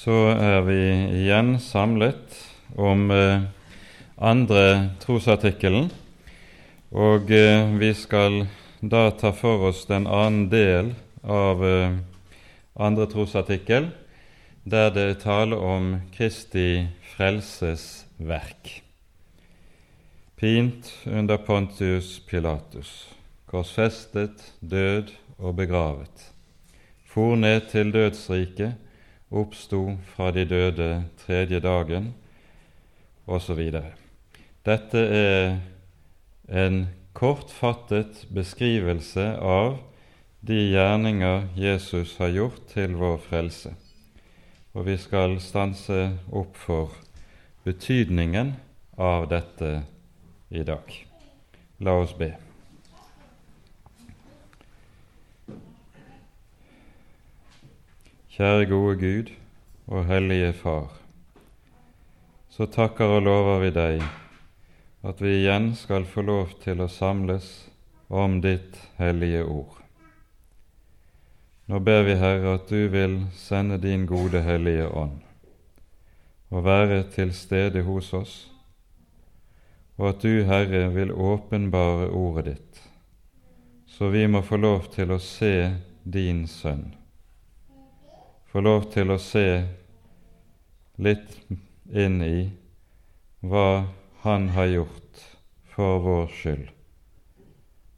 så er vi igjen samlet om eh, andre trosartikkelen, og eh, vi skal da ta for oss den annen del av eh, andre trosartikkel, der det er tale om Kristi frelses verk. Pint under Pontius Pilatus, korsfestet, død og begravet. For ned til dødsriket, oppsto fra de døde tredje dagen, osv. Dette er en kortfattet beskrivelse av de gjerninger Jesus har gjort til vår frelse. Og vi skal stanse opp for betydningen av dette i dag. La oss be. Kjære gode Gud og Hellige Far. Så takker og lover vi deg at vi igjen skal få lov til å samles om ditt hellige ord. Nå ber vi, Herre, at du vil sende din gode Hellige Ånd og være til stede hos oss, og at du, Herre, vil åpenbare ordet ditt, så vi må få lov til å se din Sønn få lov til å se litt inn i hva Han har gjort for vår skyld,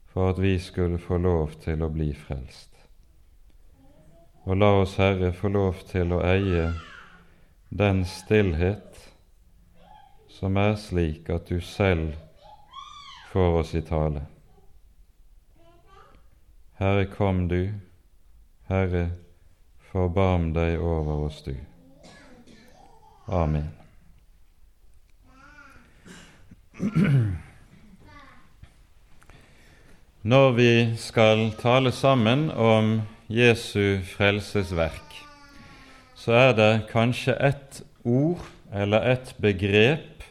for at vi skulle få lov til å bli frelst. Og la oss, Herre, få lov til å eie den stillhet som er slik at du selv får oss i tale. Herre, kom du. Herre, forbarm deg over oss, du. Amen. Når vi skal tale sammen om Jesu frelsesverk, så er det kanskje ett ord eller ett begrep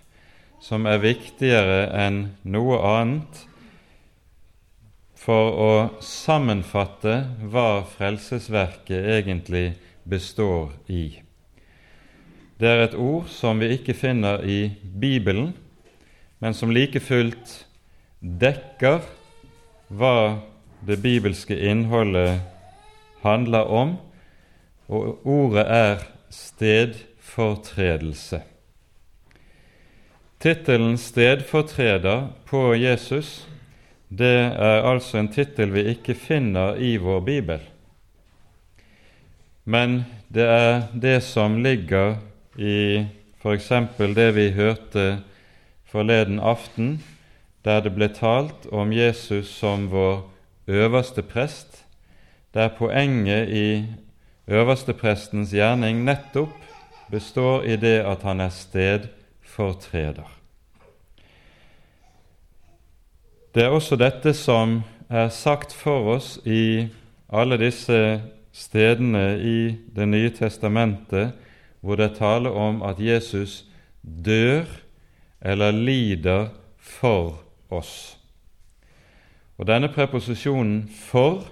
som er viktigere enn noe annet for å sammenfatte hva frelsesverket egentlig består i. Det er et ord som vi ikke finner i Bibelen, men som like fullt dekker hva det bibelske innholdet handler om, og ordet er stedfortredelse. Tittelen 'Stedfortreder' på Jesus det er altså en tittel vi ikke finner i vår bibel. Men det er det som ligger i f.eks. det vi hørte forleden aften, der det ble talt om Jesus som vår øverste prest, der poenget i øversteprestens gjerning nettopp består i det at han er stedfortreder. Det er også dette som er sagt for oss i alle disse stedene i Det nye testamentet hvor det taler om at Jesus dør eller lider for oss. Og Denne preposisjonen 'for'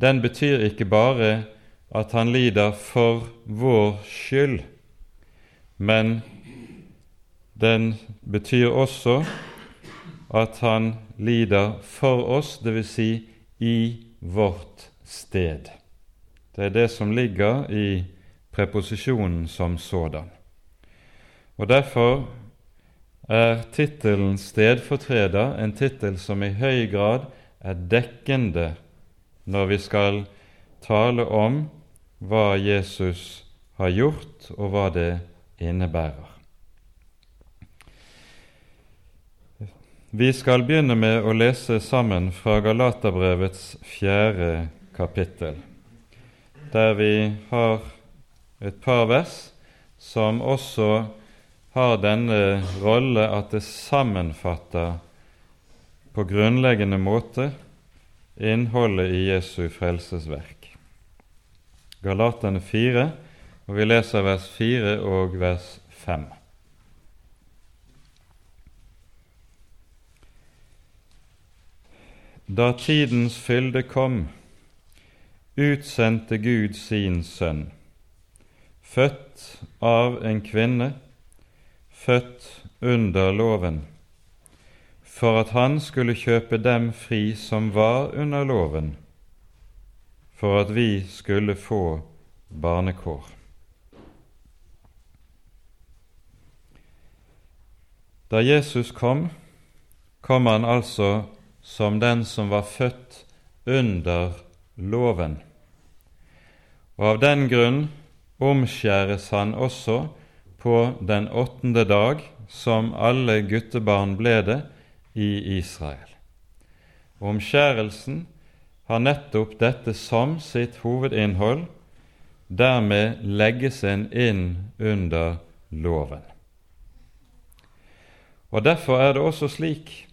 den betyr ikke bare at han lider for vår skyld, men den betyr også at han lider for oss, dvs. Si i vårt sted. Det er det som ligger i preposisjonen som sådan. Og Derfor er tittelen stedfortreder en tittel som i høy grad er dekkende når vi skal tale om hva Jesus har gjort, og hva det innebærer. Vi skal begynne med å lese sammen fra Galaterbrevets fjerde kapittel, der vi har et par vers som også har denne rolle at det sammenfatter på grunnleggende måte innholdet i Jesu frelsesverk. Galaterne 4, og vi leser vers 4 og vers 5. Da tidens fylde kom, utsendte Gud sin Sønn, født av en kvinne, født under loven, for at han skulle kjøpe dem fri som var under loven, for at vi skulle få barnekår. Da Jesus kom, kom han altså som den som var født under loven. Og av den grunn omskjæres han også på den åttende dag, som alle guttebarn ble det i Israel. Omskjærelsen har nettopp dette som sitt hovedinnhold. Dermed legges en inn under loven. Og Derfor er det også slik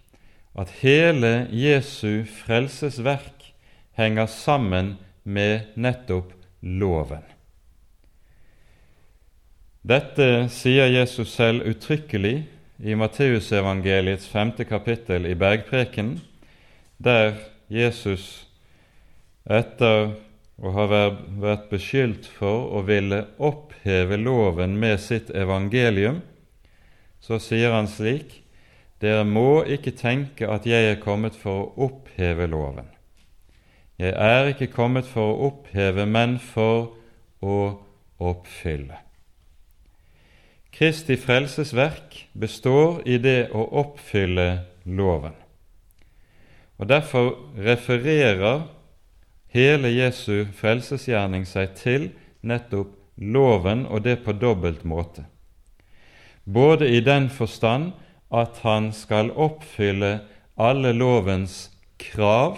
at hele Jesu frelsesverk henger sammen med nettopp loven. Dette sier Jesus selv uttrykkelig i Matteusevangeliets femte kapittel i Bergprekenen, der Jesus etter å ha vært beskyldt for å ville oppheve loven med sitt evangelium, så sier han slik:" Dere må ikke tenke at jeg er kommet for å oppheve loven. Jeg er ikke kommet for å oppheve, men for å oppfylle. Kristi frelsesverk består i det å oppfylle loven. Og Derfor refererer hele Jesu frelsesgjerning seg til nettopp loven, og det på dobbelt måte. Både i den forstand at han skal oppfylle alle lovens krav.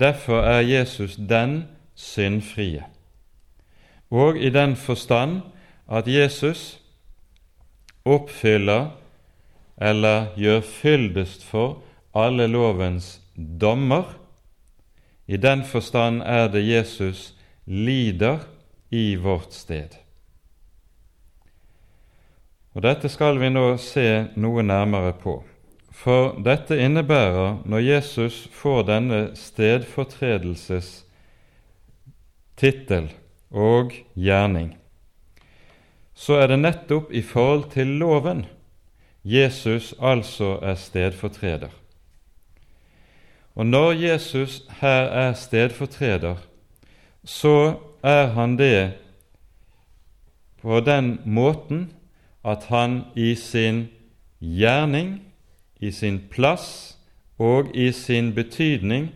Derfor er Jesus den syndfrie. Og i den forstand at Jesus oppfyller eller gjør fyldest for alle lovens dommer. I den forstand er det Jesus lider i vårt sted. Og Dette skal vi nå se noe nærmere på. For dette innebærer, når Jesus får denne stedfortredelsestittel og gjerning, så er det nettopp i forhold til loven Jesus altså er stedfortreder. Og når Jesus her er stedfortreder, så er han det på den måten at han i sin gjerning, i sin plass og i sin betydning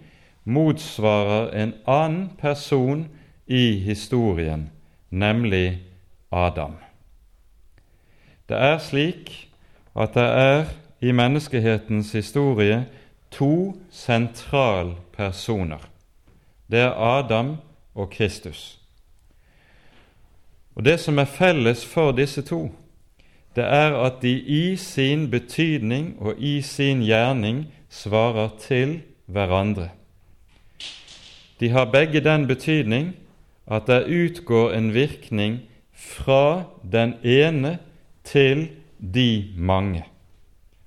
motsvarer en annen person i historien, nemlig Adam. Det er slik at det er i menneskehetens historie to sentralpersoner. Det er Adam og Kristus. Og Det som er felles for disse to, det er at de i sin betydning og i sin gjerning svarer til hverandre. De har begge den betydning at det utgår en virkning fra den ene til de mange,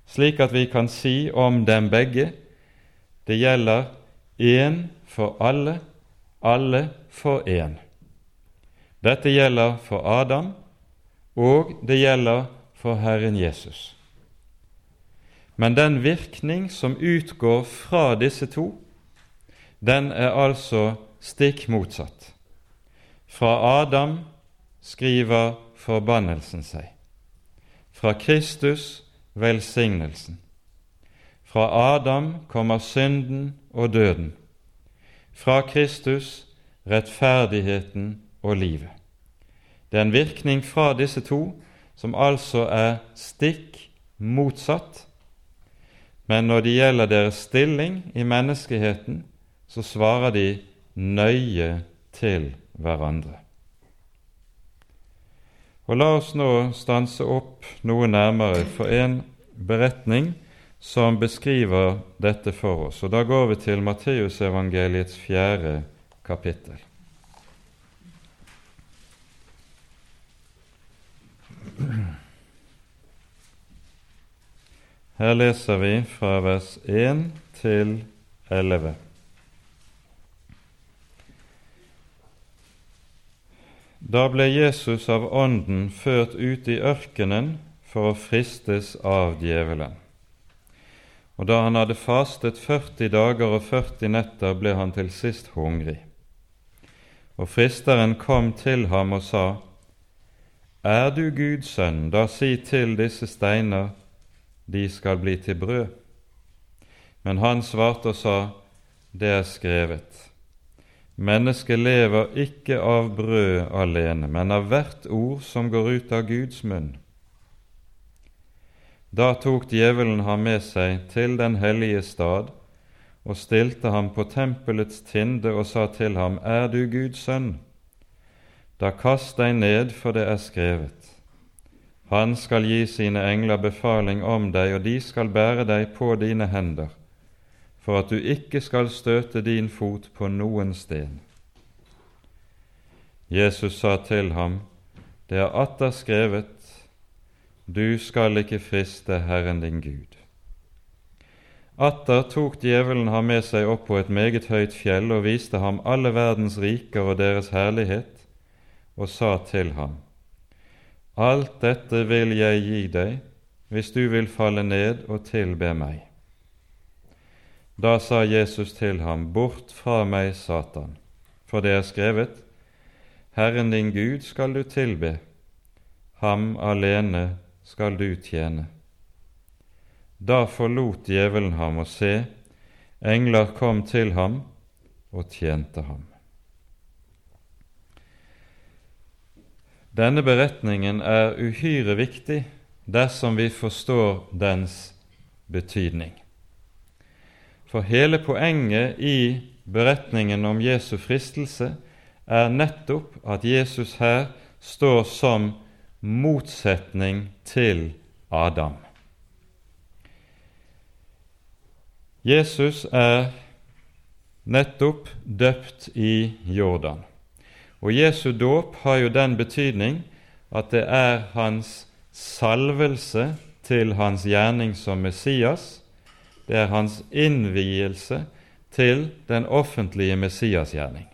slik at vi kan si om dem begge det gjelder én for alle, alle for én. Dette gjelder for Adam, og det gjelder for Herren Jesus. Men den virkning som utgår fra disse to, den er altså stikk motsatt. Fra Adam skriver forbannelsen seg. Fra Kristus velsignelsen. Fra Adam kommer synden og døden. Fra Kristus rettferdigheten og livet. Det er en virkning fra disse to som altså er stikk motsatt. Men når det gjelder deres stilling i menneskeheten, så svarer de nøye til hverandre. Og La oss nå stanse opp noe nærmere for en beretning som beskriver dette for oss. Og Da går vi til Matteusevangeliets fjerde kapittel. Her leser vi fra vers 1 til 11. Da ble Jesus av Ånden ført ut i ørkenen for å fristes av djevelen. Og da han hadde fastet 40 dager og 40 netter, ble han til sist hungrig. Og fristeren kom til ham og sa, Er du Guds sønn, da si til disse steiner, de skal bli til brød. Men han svarte og sa, Det er skrevet. Mennesket lever ikke av brød alene, men av hvert ord som går ut av Guds munn. Da tok djevelen ham med seg til den hellige stad og stilte ham på tempelets tinde og sa til ham, Er du Guds sønn? Da kast deg ned, for det er skrevet. Han skal gi sine engler befaling om deg, og de skal bære deg på dine hender for at du ikke skal støte din fot på noen sten. Jesus sa til ham, Det er atter skrevet, du skal ikke friste Herren din Gud. Atter tok djevelen ham med seg opp på et meget høyt fjell og viste ham alle verdens riker og deres herlighet, og sa til ham, Alt dette vil jeg gi deg hvis du vil falle ned og tilbe meg. Da sa Jesus til ham, Bort fra meg, Satan, for det er skrevet, Herren din Gud skal du tilbe, ham alene skal du tjene. Da forlot djevelen ham, og se, engler kom til ham og tjente ham. Denne beretningen er uhyre viktig dersom vi forstår dens betydning. For hele poenget i beretningen om Jesu fristelse er nettopp at Jesus her står som motsetning til Adam. Jesus er nettopp døpt i Jordan. Og Jesu dåp har jo den betydning at det er hans salvelse til hans gjerning som Messias det er hans innvielse til den offentlige Messiasgjerning.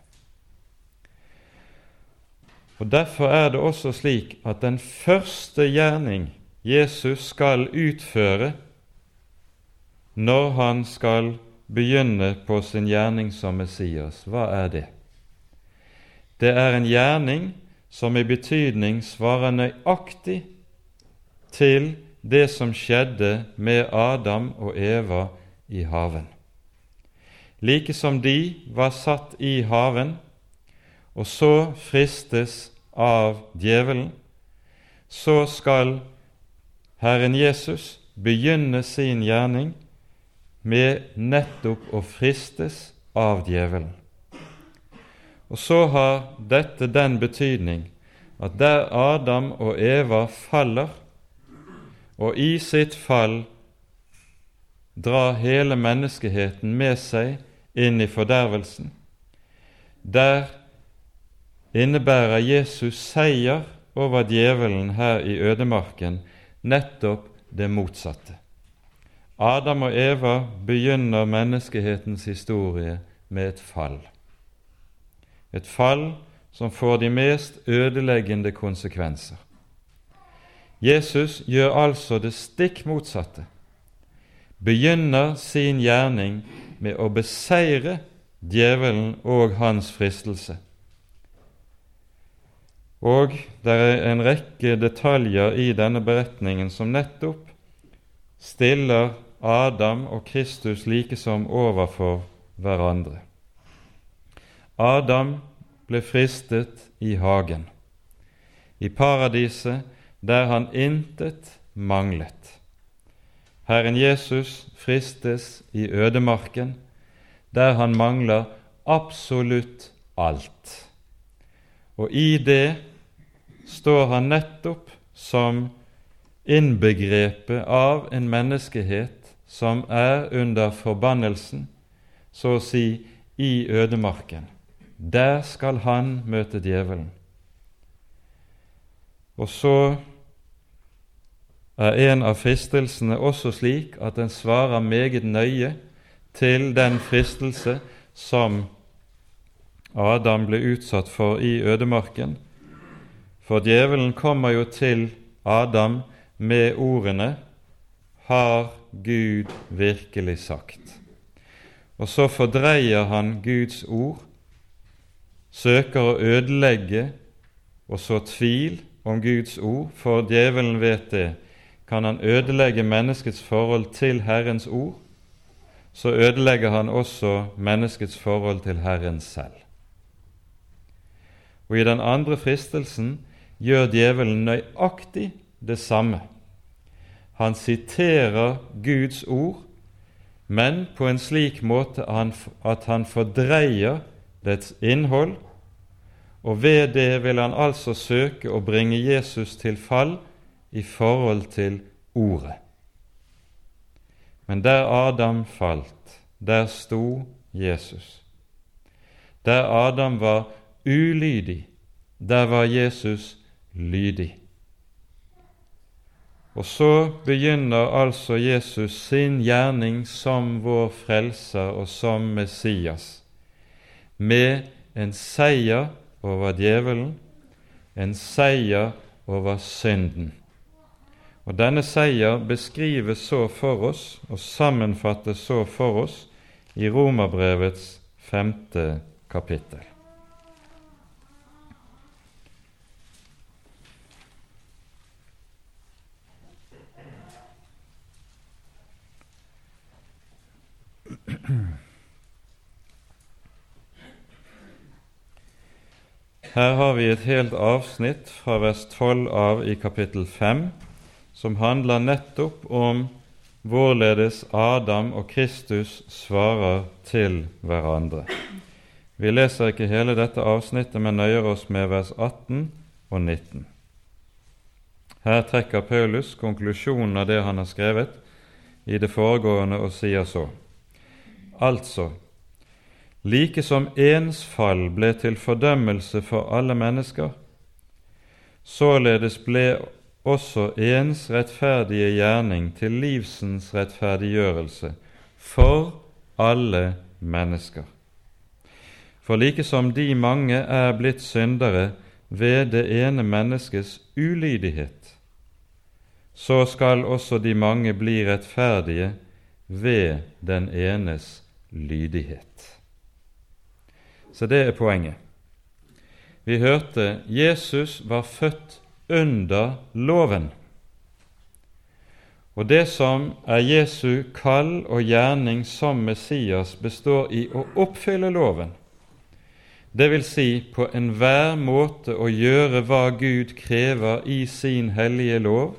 Og Derfor er det også slik at den første gjerning Jesus skal utføre når han skal begynne på sin gjerning som Messias, hva er det? Det er en gjerning som i betydning svarer nøyaktig til det som skjedde med Adam og Eva i haven. Like som de var satt i haven, og så fristes av djevelen, så skal Herren Jesus begynne sin gjerning med nettopp å fristes av djevelen. Og så har dette den betydning at der Adam og Eva faller, og i sitt fall drar hele menneskeheten med seg inn i fordervelsen. Der innebærer Jesus seier over djevelen her i ødemarken nettopp det motsatte. Adam og Eva begynner menneskehetens historie med et fall. Et fall som får de mest ødeleggende konsekvenser. Jesus gjør altså det stikk motsatte. Begynner sin gjerning med å beseire djevelen og hans fristelse. Og det er en rekke detaljer i denne beretningen som nettopp stiller Adam og Kristus likesom overfor hverandre. Adam ble fristet i hagen. I paradiset der han intet manglet. Herren Jesus fristes i ødemarken, der han mangler absolutt alt. Og i det står han nettopp som innbegrepet av en menneskehet som er under forbannelsen, så å si i ødemarken. Der skal han møte djevelen. Og så er en av fristelsene også slik at den svarer meget nøye til den fristelse som Adam ble utsatt for i ødemarken, For djevelen kommer jo til Adam med ordene 'Har Gud virkelig sagt?' Og så fordreier han Guds ord, søker å ødelegge og så tvil om Guds ord, for djevelen vet det. Kan han ødelegge menneskets forhold til Herrens ord, så ødelegger han også menneskets forhold til Herren selv. Og i den andre fristelsen gjør djevelen nøyaktig det samme. Han siterer Guds ord, men på en slik måte at han fordreier dets innhold, og ved det vil han altså søke å bringe Jesus til fall i forhold til Ordet. Men der Adam falt, der sto Jesus. Der Adam var ulydig, der var Jesus lydig. Og så begynner altså Jesus sin gjerning som vår frelser og som Messias, med en seier over djevelen, en seier over synden. Og Denne seier beskrives så for oss og sammenfattes så for oss i Romerbrevets femte kapittel. Her har vi et helt avsnitt fra vers 12 av i kapittel 5 som handler nettopp om hvorledes Adam og Kristus svarer til hverandre. Vi leser ikke hele dette avsnittet, men nøyer oss med vers 18 og 19. Her trekker Paulus konklusjonen av det han har skrevet i det foregående, og sier så.: Altså, like som ens fall ble til fordømmelse for alle mennesker, således ble også ens rettferdige gjerning til livsens rettferdiggjørelse for alle mennesker. For like som de mange er blitt syndere ved det ene menneskets ulydighet, så skal også de mange bli rettferdige ved den enes lydighet. Så det er poenget. Vi hørte Jesus var født under loven. Og det som er Jesu kall og gjerning som Messias, består i å oppfylle loven. Det vil si på enhver måte å gjøre hva Gud krever i sin hellige lov,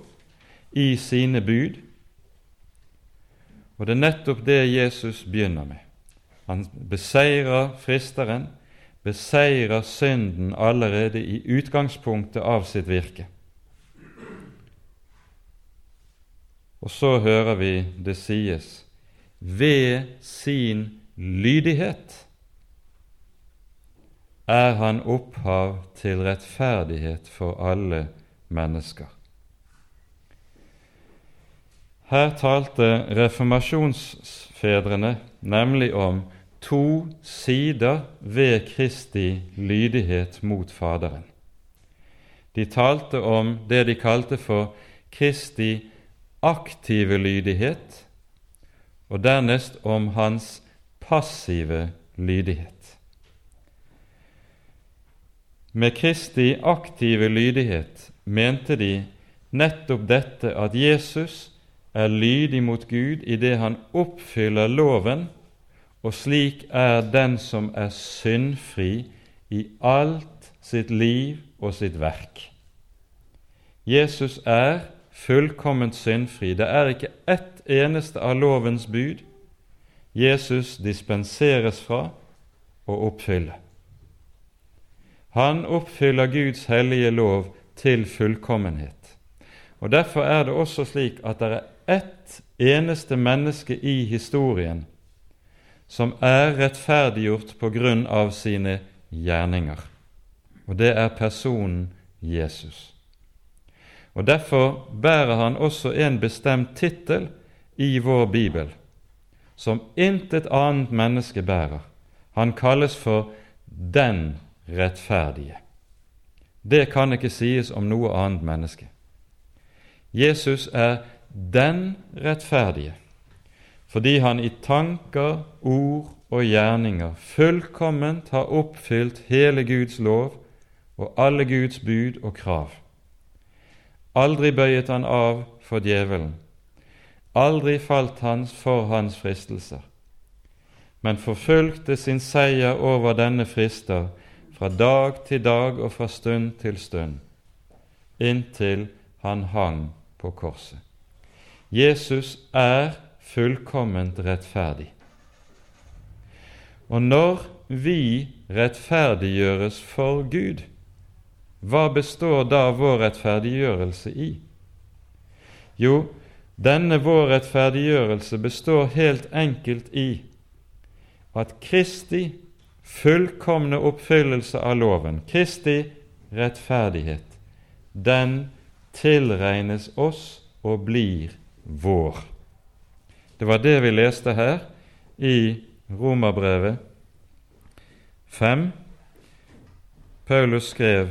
i sine bud. Og det er nettopp det Jesus begynner med. Han beseirer fristeren, beseirer synden allerede i utgangspunktet av sitt virke. Og så hører vi det sies ved sin lydighet er han opphav til rettferdighet for alle mennesker. Her talte reformasjonsfedrene nemlig om to sider ved Kristi lydighet mot Faderen. De talte om det de kalte for Kristi aktive lydighet, og dernest om hans passive lydighet. Med Kristi aktive lydighet mente de nettopp dette at Jesus er lydig mot Gud i det han oppfyller loven og slik er den som er syndfri i alt sitt liv og sitt verk. Jesus er fullkomment syndfri. Det er ikke ett eneste av lovens bud Jesus dispenseres fra å oppfylle. Han oppfyller Guds hellige lov til fullkommenhet. Og Derfor er det også slik at det er ett eneste menneske i historien som er rettferdiggjort på grunn av sine gjerninger. Og det er personen Jesus. Og Derfor bærer han også en bestemt tittel i vår bibel, som intet annet menneske bærer. Han kalles for Den rettferdige. det kan ikke sies om noe annet menneske. Jesus er den rettferdige, fordi han i tanker, ord og gjerninger fullkomment har oppfylt hele Guds lov og alle Guds bud og krav. Aldri bøyet han av for djevelen, aldri falt han for hans fristelser, men forfulgte sin seier over denne frister fra dag til dag og fra stund til stund, inntil han hang på korset. Jesus er fullkomment rettferdig. Og når vi rettferdiggjøres for Gud, hva består da vår rettferdiggjørelse i? Jo, denne vår rettferdiggjørelse består helt enkelt i at Kristi fullkomne oppfyllelse av loven, Kristi rettferdighet, den tilregnes oss og blir vår. Det var det vi leste her i Romerbrevet 5. Paulus skrev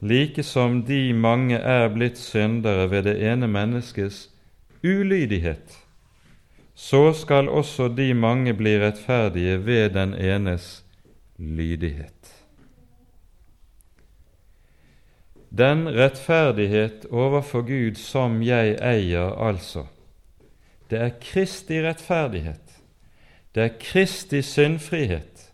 like som de mange er blitt syndere ved det ene menneskets ulydighet, så skal også de mange bli rettferdige ved den enes lydighet. Den rettferdighet overfor Gud som jeg eier, altså, det er Kristi rettferdighet. Det er Kristi syndfrihet.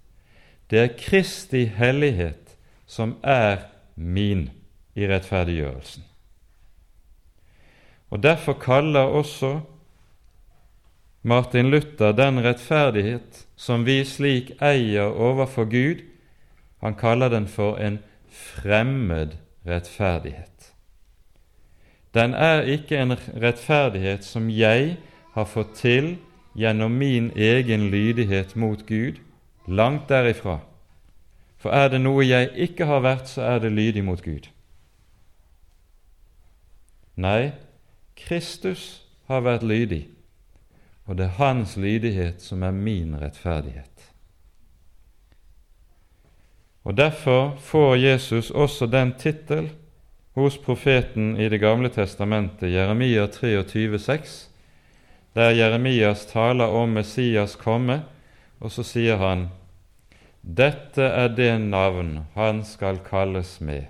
Det er Kristi hellighet som er min i rettferdiggjørelsen. Og Derfor kaller også Martin Luther den rettferdighet som vi slik eier overfor Gud, han kaller den for en fremmed rettferdighet. Den er ikke en rettferdighet som jeg har fått til gjennom min egen lydighet mot Gud, langt derifra. For er det noe jeg ikke har vært, så er det lydig mot Gud. Nei, Kristus har vært lydig, og det er hans lydighet som er min rettferdighet. Og Derfor får Jesus også den tittel hos profeten i Det gamle testamentet, Jeremia 23, 23,6, der Jeremias taler om Messias komme, og så sier han dette er det navn han skal kalles med,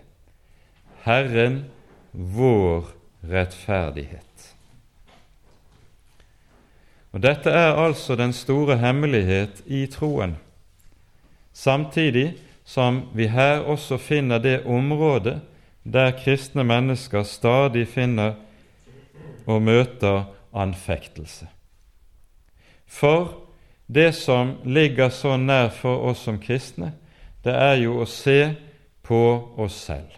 Herren vår rettferdighet. Og Dette er altså den store hemmelighet i troen, samtidig som vi her også finner det området der kristne mennesker stadig finner og møter anfektelse. For det som ligger så nær for oss som kristne, det er jo å se på oss selv.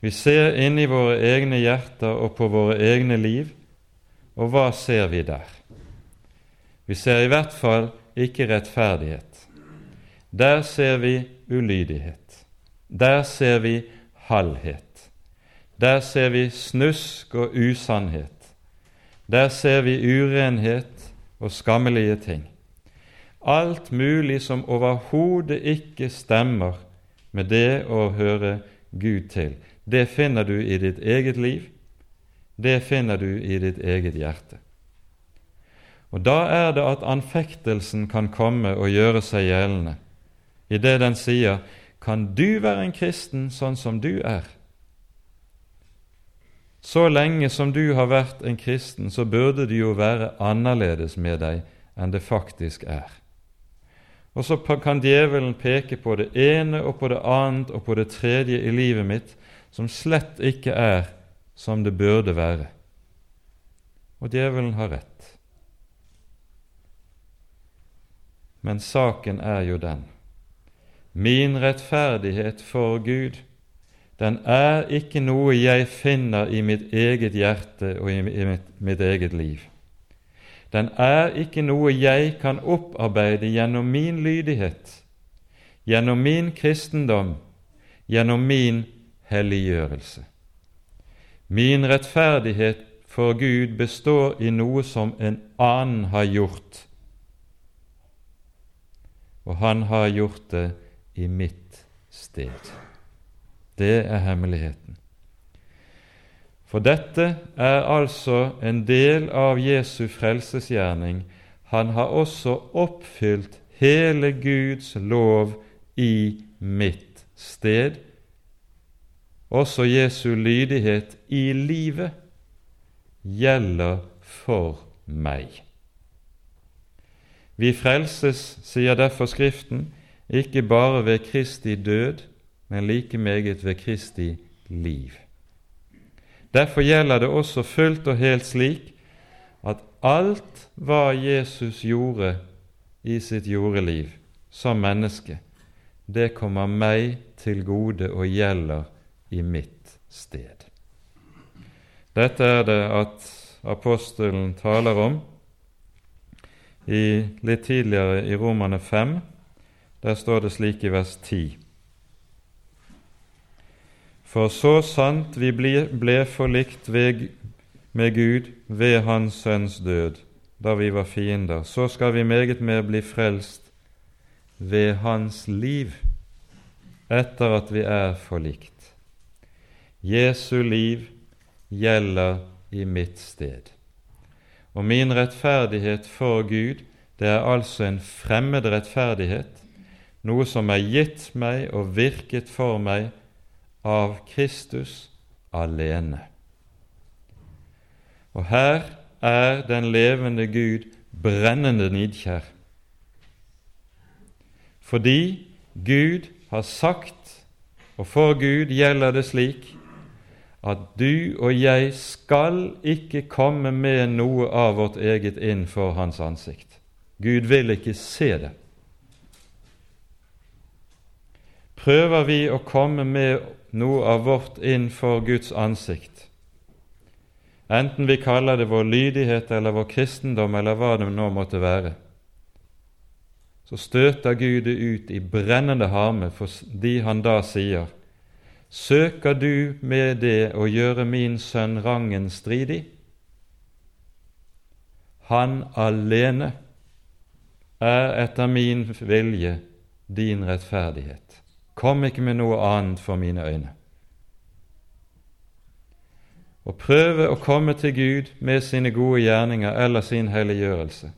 Vi ser inn i våre egne hjerter og på våre egne liv, og hva ser vi der? Vi ser i hvert fall ikke rettferdighet. Der ser vi ulydighet. Der ser vi halvhet. Der ser vi snusk og usannhet. Der ser vi urenhet og skammelige ting. Alt mulig som overhodet ikke stemmer med det å høre Gud til. Det finner du i ditt eget liv, det finner du i ditt eget hjerte. Og Da er det at anfektelsen kan komme og gjøre seg gjeldende, i det den sier kan du være en kristen sånn som du er? Så lenge som du har vært en kristen, så burde det jo være annerledes med deg enn det faktisk er. Og så kan djevelen peke på det ene og på det annet og på det tredje i livet mitt som slett ikke er som det burde være. Og djevelen har rett. Men saken er jo den min rettferdighet for Gud den er ikke noe jeg finner i mitt eget hjerte og i mitt, mitt eget liv. Den er ikke noe jeg kan opparbeide gjennom min lydighet, gjennom min kristendom, gjennom min helliggjørelse. Min rettferdighet for Gud består i noe som en annen har gjort, og han har gjort det i mitt sted. Det er hemmeligheten. For dette er altså en del av Jesu frelsesgjerning. Han har også oppfylt hele Guds lov i mitt sted. Også Jesu lydighet i livet gjelder for meg. Vi frelses, sier derfor Skriften, ikke bare ved Kristi død, men like meget ved Kristi liv. Derfor gjelder det også fullt og helt slik at alt hva Jesus gjorde i sitt jordeliv som menneske, det kommer meg til gode og gjelder i mitt sted. Dette er det at apostelen taler om i, litt tidligere i Romane 5. Der står det slik i vers 10. For så sant vi ble, forlikt ved, med Gud ved Hans Sønns død, da vi var fiender, så skal vi meget mer bli frelst ved Hans liv etter at vi er forlikt. Jesu liv gjelder i mitt sted. Og min rettferdighet for Gud, det er altså en fremmed rettferdighet, noe som er gitt meg og virket for meg av Kristus alene. Og her er den levende Gud brennende nidkjær. Fordi Gud har sagt, og for Gud gjelder det slik, at du og jeg skal ikke komme med noe av vårt eget inn for Hans ansikt. Gud vil ikke se det. Prøver vi å komme med noe av vårt inn for Guds ansikt, enten vi kaller det vår lydighet eller vår kristendom eller hva det nå måtte være, så støter Gud det ut i brennende harme fordi han da sier Søker du med det å gjøre min sønn rangen stridig? Han alene er etter min vilje din rettferdighet. Kom ikke med noe annet for mine øyne. Å prøve å komme til Gud med sine gode gjerninger eller sin helliggjørelse,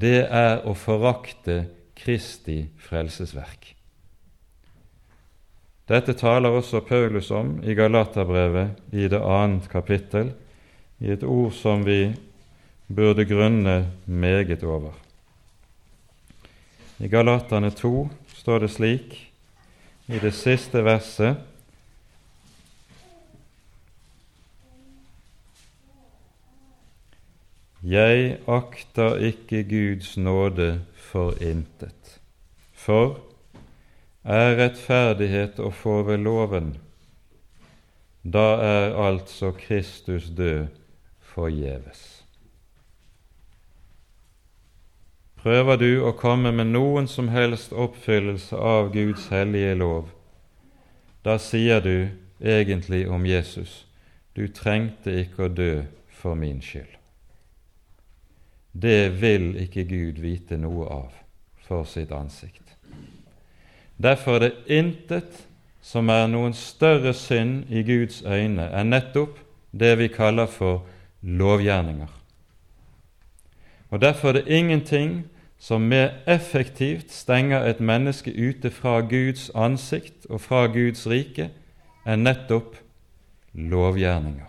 det er å forakte Kristi frelsesverk. Dette taler også Paulus om i Galaterbrevet i det annet kapittel, i et ord som vi burde grunne meget over. I Galaterne 2 står det slik i det siste verset Jeg akter ikke Guds nåde for intet, for er rettferdighet å få ved loven, da er altså Kristus død forgjeves. Prøver du å komme med noen som helst oppfyllelse av Guds hellige lov, da sier du egentlig om Jesus du trengte ikke å dø for min skyld. Det vil ikke Gud vite noe av for sitt ansikt. Derfor er det intet som er noen større synd i Guds øyne enn nettopp det vi kaller for lovgjerninger. Og Derfor er det ingenting som mer effektivt stenger et menneske ute fra Guds ansikt og fra Guds rike enn nettopp lovgjerninger.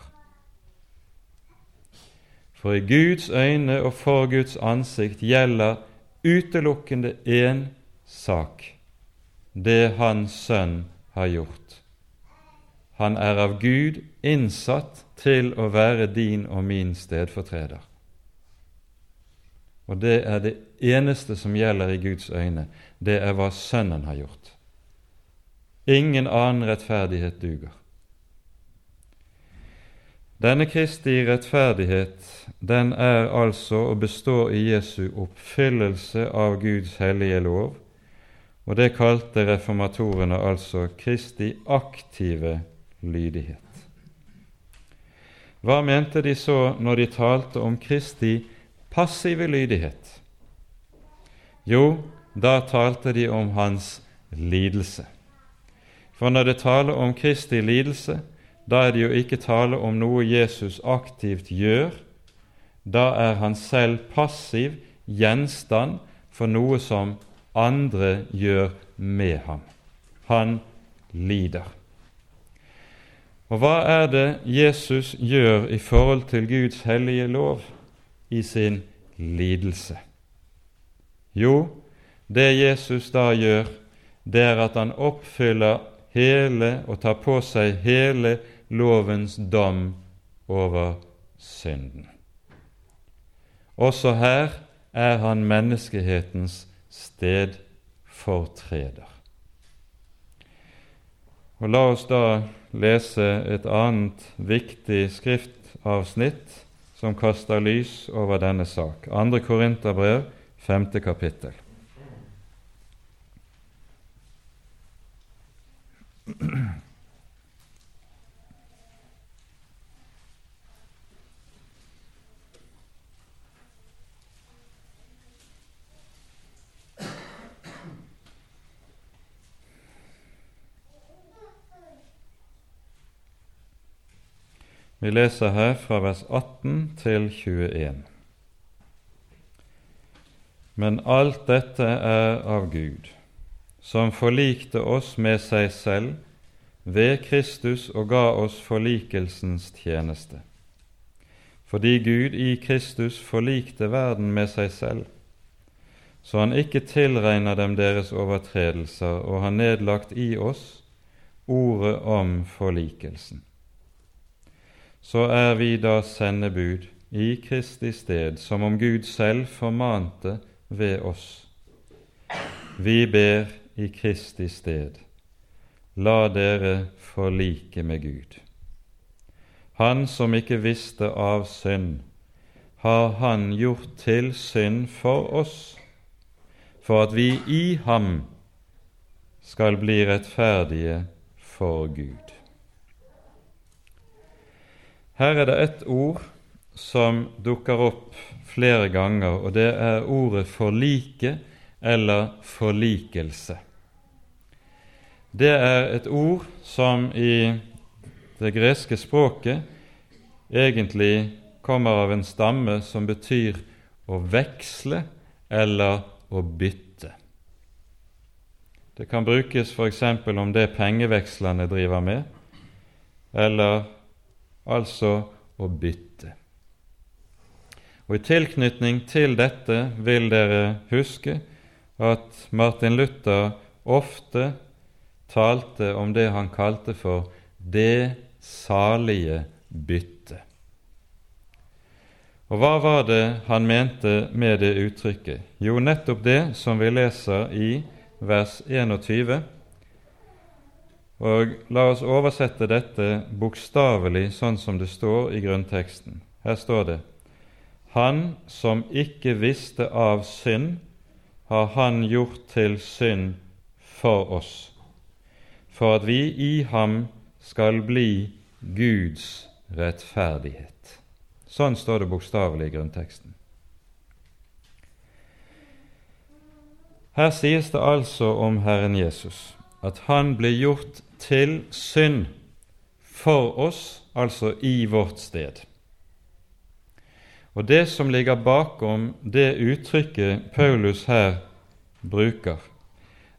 For i Guds øyne og for Guds ansikt gjelder utelukkende én sak det Hans Sønn har gjort. Han er av Gud innsatt til å være din og min stedfortreder. Og det er det eneste som gjelder i Guds øyne. Det er hva Sønnen har gjort. Ingen annen rettferdighet duger. Denne Kristi rettferdighet den er altså og består i Jesu oppfyllelse av Guds hellige lov, og det kalte reformatorene altså Kristi aktive lydighet. Hva mente de så når de talte om Kristi passive lydighet? Jo, da talte de om hans lidelse. For når det taler om Kristi lidelse, da er det jo ikke tale om noe Jesus aktivt gjør. Da er han selv passiv gjenstand for noe som andre gjør med ham. Han lider. Og hva er det Jesus gjør i forhold til Guds hellige lov i sin lidelse? Jo, det Jesus da gjør, det er at han oppfyller hele og tar på seg hele lovens dom over synden. Også her er han menneskehetens stedfortreder. Og La oss da lese et annet viktig skriftavsnitt som kaster lys over denne sak. 2. Korinterbrev, 5. kapittel. Vi leser her fra vers 18 til 21. Men alt dette er av Gud, som forlikte oss med seg selv ved Kristus og ga oss forlikelsens tjeneste. Fordi Gud i Kristus forlikte verden med seg selv, så han ikke tilregner dem deres overtredelser og har nedlagt i oss ordet om forlikelsen så er vi da sendebud i Kristi sted, som om Gud selv formante ved oss. Vi ber i Kristi sted, la dere forlike med Gud. Han som ikke visste av synd, har Han gjort til synd for oss, for at vi i ham skal bli rettferdige for Gud. Her er det ett ord som dukker opp flere ganger, og det er ordet 'forlike' eller 'forlikelse'. Det er et ord som i det greske språket egentlig kommer av en stamme som betyr å veksle eller å bytte. Det kan brukes f.eks. om det pengevekslerne driver med, eller altså å bytte. Og I tilknytning til dette vil dere huske at Martin Luther ofte talte om det han kalte for det salige bytte. Og hva var det han mente med det uttrykket? Jo, nettopp det som vi leser i vers 21 og La oss oversette dette bokstavelig sånn som det står i grunnteksten. Her står det Han som ikke visste av synd, har Han gjort til synd for oss, for at vi i ham skal bli Guds rettferdighet. Sånn står det bokstavelig i grunnteksten. Her sies det altså om Herren Jesus at han ble gjort til synd for oss, altså i vårt sted. Og Det som ligger bakom det uttrykket Paulus her bruker,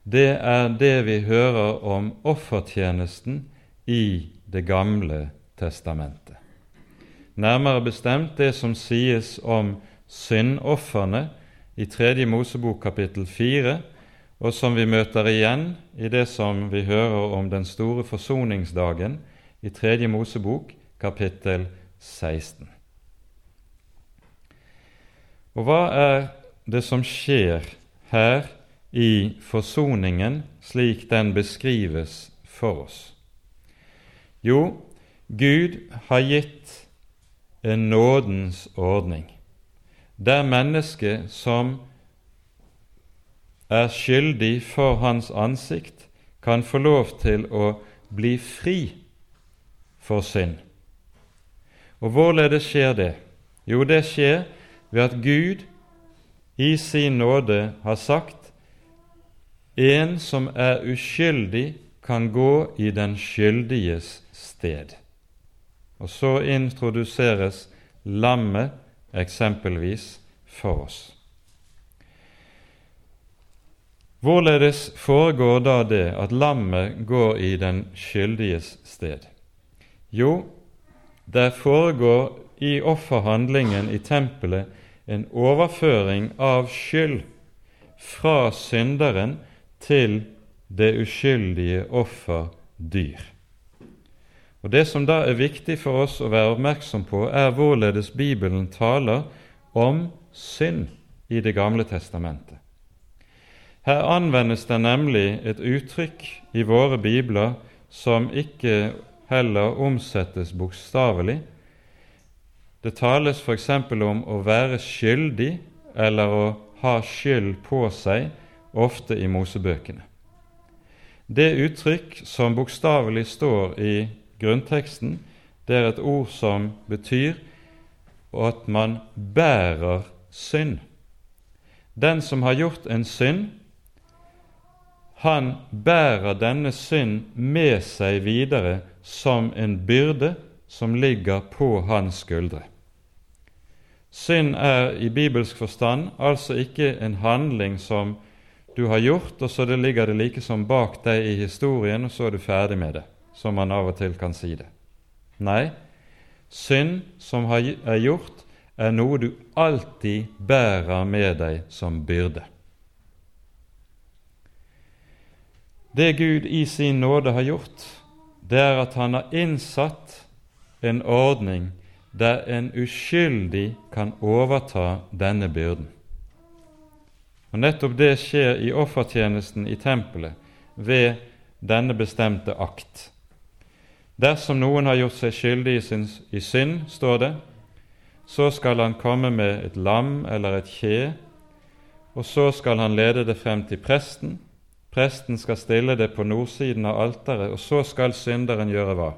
det er det vi hører om offertjenesten i Det gamle testamentet. Nærmere bestemt det som sies om syndofrene i Tredje Mosebok kapittel 4, og som vi møter igjen i det som vi hører om den store forsoningsdagen i Tredje Mosebok, kapittel 16. Og hva er det som skjer her i forsoningen slik den beskrives for oss? Jo, Gud har gitt en nådens ordning, der mennesket som er skyldig for hans ansikt, kan få lov til å bli fri for synd. Og hvorledes skjer det? Jo, det skjer ved at Gud i sin nåde har sagt en som er uskyldig kan gå i den skyldiges sted. Og så introduseres lammet eksempelvis for oss. Hvorledes foregår da det at lammet går i den skyldiges sted? Jo, det foregår i offerhandlingen i tempelet en overføring av skyld fra synderen til det uskyldige offer dyr. Og Det som da er viktig for oss å være oppmerksom på, er hvorledes Bibelen taler om synd i Det gamle testamentet. Her anvendes det nemlig et uttrykk i våre bibler som ikke heller omsettes bokstavelig. Det tales f.eks. om å være skyldig eller å ha skyld på seg, ofte i Mosebøkene. Det uttrykk som bokstavelig står i grunnteksten, det er et ord som betyr at man bærer synd. Den som har gjort en synd, han bærer denne synd med seg videre som en byrde som ligger på hans skuldre. Synd er i bibelsk forstand altså ikke en handling som du har gjort, og så det ligger det like som bak deg i historien, og så er du ferdig med det, som man av og til kan si det. Nei, synd som er gjort, er noe du alltid bærer med deg som byrde. Det Gud i sin nåde har gjort, det er at Han har innsatt en ordning der en uskyldig kan overta denne byrden. Og Nettopp det skjer i offertjenesten i tempelet ved denne bestemte akt. Dersom noen har gjort seg skyldig i, sin, i synd, står det, så skal han komme med et lam eller et kje, og så skal han lede det frem til presten. Presten skal stille det på nordsiden av alteret, og så skal synderen gjøre hva?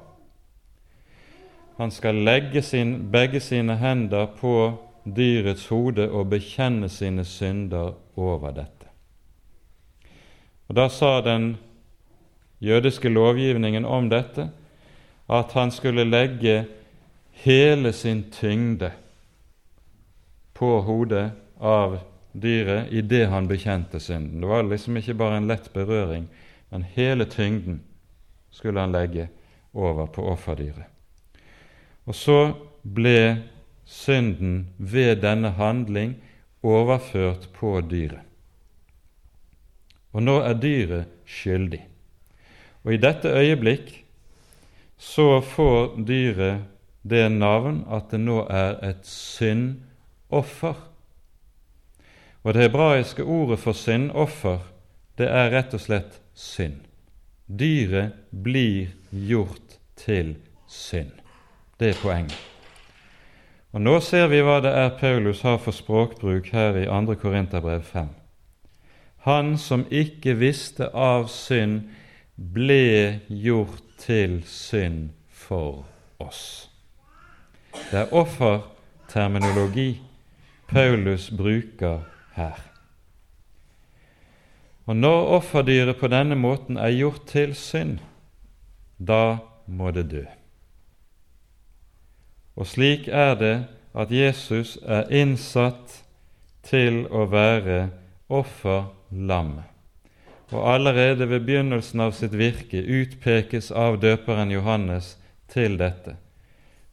Han skal legge sin, begge sine hender på dyrets hode og bekjenne sine synder over dette. Og Da sa den jødiske lovgivningen om dette at han skulle legge hele sin tyngde på hodet av dyret idet han bekjente synden. Det var liksom ikke bare en lett berøring, men hele tyngden skulle han legge over på offerdyret. Og så ble synden ved denne handling overført på dyret. Og nå er dyret skyldig. Og i dette øyeblikk så får dyret det navn at det nå er et syndoffer. Og det hebraiske ordet for syndoffer, det er rett og slett synd. Dyret blir gjort til synd. Det er poenget. Og Nå ser vi hva det er Paulus har for språkbruk her i 2. Korinterbrev 5. Han som ikke visste av synd, ble gjort til synd for oss. Det er offerterminologi Paulus bruker her. Og når offerdyret på denne måten er gjort til synd, da må det dø. Og slik er det at Jesus er innsatt til å være offerlammet. Og allerede ved begynnelsen av sitt virke utpekes av døperen Johannes til dette.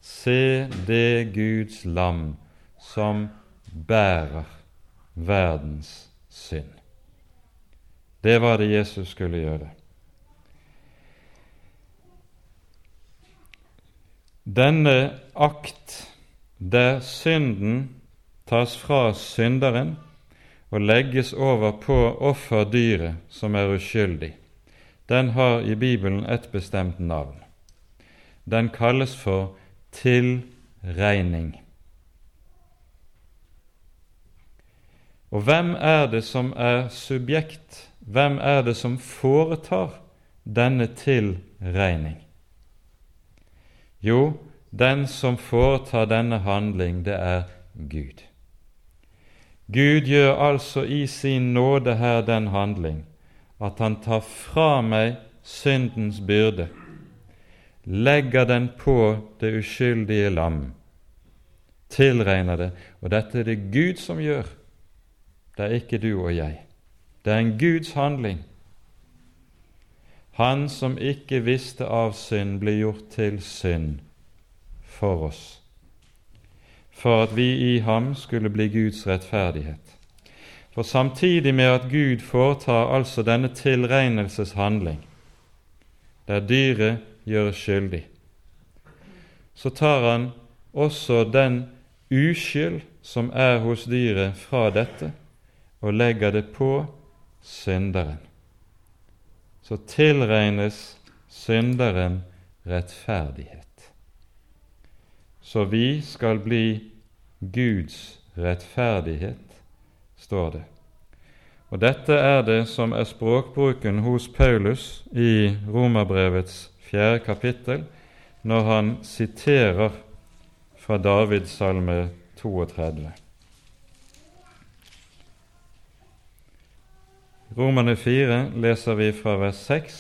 Se det Guds lam som bærer verdens synd. Det var det Jesus skulle gjøre. Denne akt der synden tas fra synderen og legges over på offerdyret som er uskyldig, den har i Bibelen et bestemt navn. Den kalles for tilregning. Og hvem er det som er subjekt? Hvem er det som foretar denne tilregning? Jo, den som foretar denne handling, det er Gud. Gud gjør altså i sin nåde her den handling at han tar fra meg syndens byrde, legger den på det uskyldige lam, tilregner det, og dette er det Gud som gjør, det er ikke du og jeg. Det er en Guds handling. Han som ikke visste av synd, ble gjort til synd for oss, for at vi i ham skulle bli Guds rettferdighet. For samtidig med at Gud foretar altså denne tilregnelseshandling, der dyret gjøres skyldig, så tar han også den uskyld som er hos dyret, fra dette, og legger det på synderen. Så tilregnes synderen rettferdighet. Så vi skal bli Guds rettferdighet, står det. Og Dette er det som er språkbruken hos Paulus i Romerbrevets fjerde kapittel, når han siterer fra Davids salme 32. Romerne 4 leser vi fra vers 6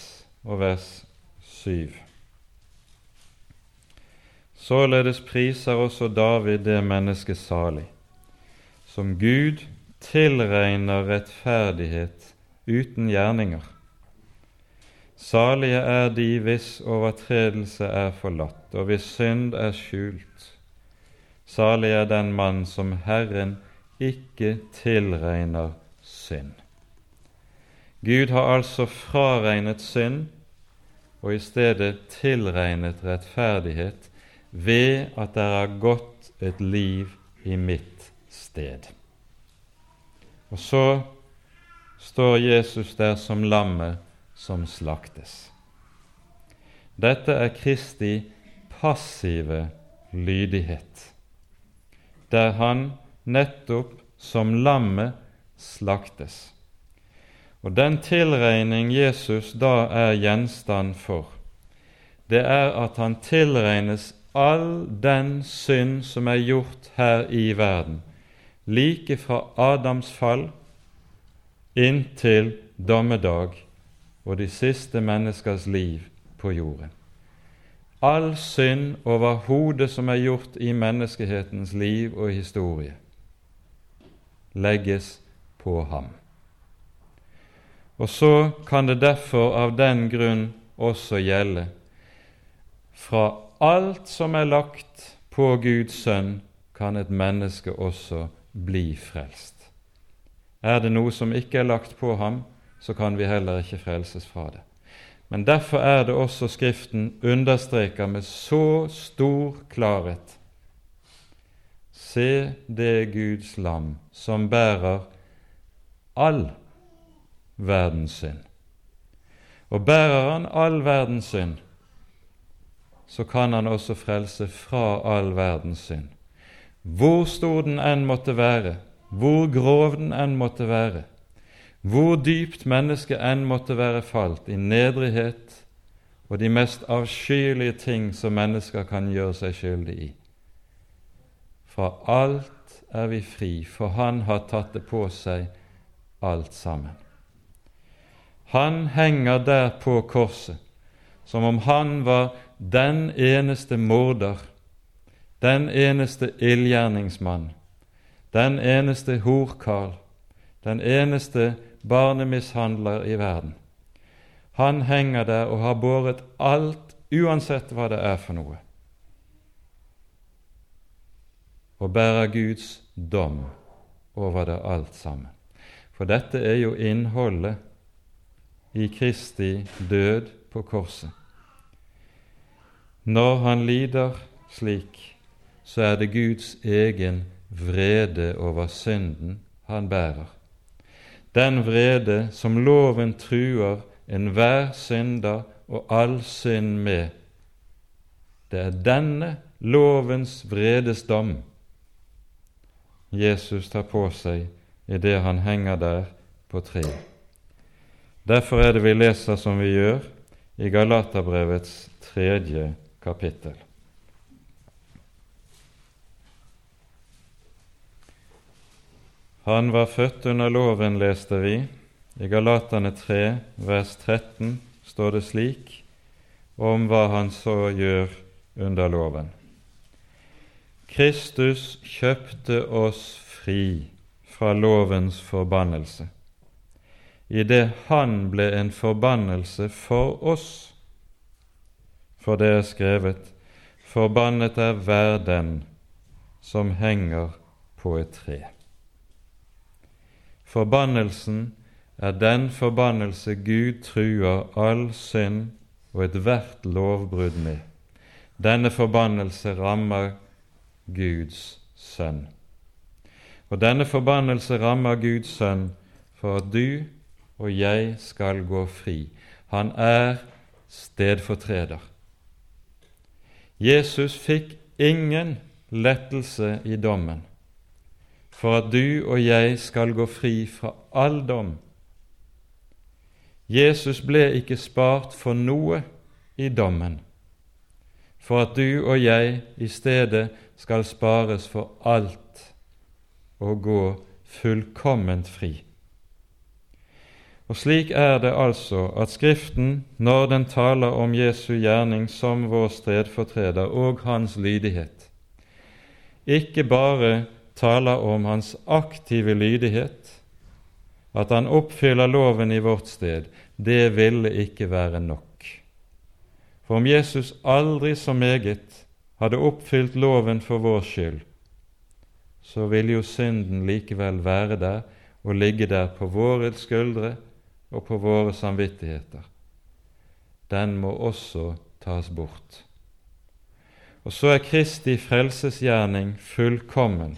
og vers 7. Således priser også David det mennesket salig, som Gud tilregner rettferdighet uten gjerninger. Salige er de hvis overtredelse er forlatt, og hvis synd er skjult. Salig er den mann som Herren ikke tilregner synd. Gud har altså fraregnet synd og i stedet tilregnet rettferdighet ved at det har gått et liv i mitt sted. Og så står Jesus der som lammet som slaktes. Dette er Kristi passive lydighet, der han nettopp som lammet slaktes. Og den tilregning Jesus da er gjenstand for, det er at han tilregnes all den synd som er gjort her i verden, like fra Adams fall inntil dommedag og de siste menneskers liv på jorden. All synd overhodet som er gjort i menneskehetens liv og historie, legges på ham. Og så kan det derfor av den grunn også gjelde fra alt som er lagt på Guds sønn, kan et menneske også bli frelst. Er det noe som ikke er lagt på ham, så kan vi heller ikke frelses fra det. Men derfor er det også Skriften understreker med så stor klarhet Se det Guds lam som bærer all verdens synd. Og bærer han all verdens synd, så kan han også frelse fra all verdens synd. Hvor stor den enn måtte være, hvor grov den enn måtte være, hvor dypt mennesket enn måtte være falt i nedrighet og de mest avskyelige ting som mennesker kan gjøre seg skyldig i. Fra alt er vi fri, for Han har tatt det på seg alt sammen. Han henger der på korset som om han var den eneste morder, den eneste ildgjerningsmann, den eneste horkarl, den eneste barnemishandler i verden. Han henger der og har båret alt, uansett hva det er for noe, og bærer Guds dom over det alt sammen. For dette er jo innholdet i Kristi død på korset. Når han lider slik, så er det Guds egen vrede over synden han bærer. Den vrede som loven truer enhver synder og all synd med. Det er denne lovens vredesdom Jesus tar på seg idet han henger der på treet. Derfor er det vi leser som vi gjør i Galaterbrevets tredje kapittel. Han var født under loven, leste vi. I Galaterne 3, vers 13 står det slik om hva han så gjør under loven. Kristus kjøpte oss fri fra lovens forbannelse, idet han ble en forbannelse for oss. For det er skrevet:" Forbannet er hver den som henger på et tre. Forbannelsen er den forbannelse Gud truer all synd og ethvert lovbrudd med. Denne forbannelse rammer Guds sønn. Og denne forbannelse rammer Guds sønn for at du og jeg skal gå fri. Han er stedfortreder. Jesus fikk ingen lettelse i dommen for at du og jeg skal gå fri fra all dom. Jesus ble ikke spart for noe i dommen, for at du og jeg i stedet skal spares for alt og gå fullkomment fri. Og Slik er det altså at Skriften, når den taler om Jesu gjerning som vår stedfortreder og hans lydighet, ikke bare taler om hans aktive lydighet, at han oppfyller loven i vårt sted, det ville ikke være nok. For om Jesus aldri så meget hadde oppfylt loven for vår skyld, så ville jo synden likevel være der og ligge der på våre skuldre og på våre samvittigheter. Den må også tas bort. Og så er Kristi frelsesgjerning fullkommen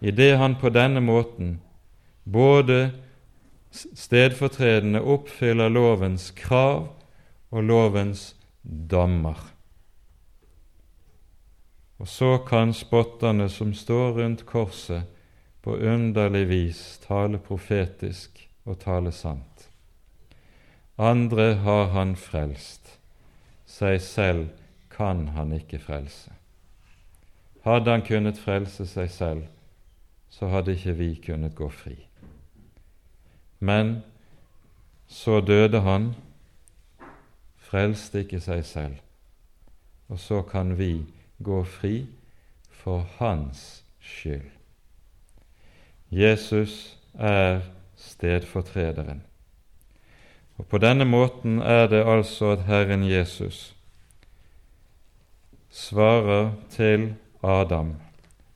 idet han på denne måten både stedfortredende oppfyller lovens krav og lovens dommer. Og så kan spotterne som står rundt korset, på underlig vis tale profetisk og tale sant. Andre har han frelst, seg selv kan han ikke frelse. Hadde han kunnet frelse seg selv, så hadde ikke vi kunnet gå fri. Men så døde han, frelste ikke seg selv, og så kan vi gå fri for hans skyld. Jesus er stedfortrederen. Og På denne måten er det altså at Herren Jesus svarer til Adam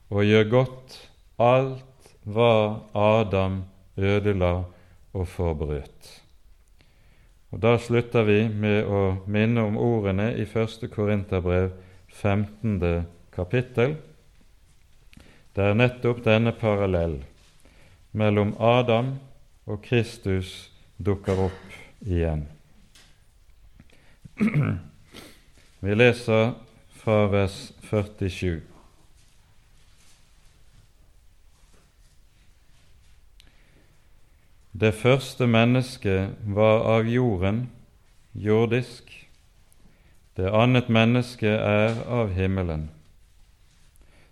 og gjør godt alt hva Adam ødela og forbrøt. Og Da slutter vi med å minne om ordene i 1. Korinterbrev 15. kapittel, Det er nettopp denne parallell mellom Adam og Kristus dukker opp igjen. Vi leser fra vers 47. Det første mennesket var av jorden, jordisk. Det annet menneske er av himmelen.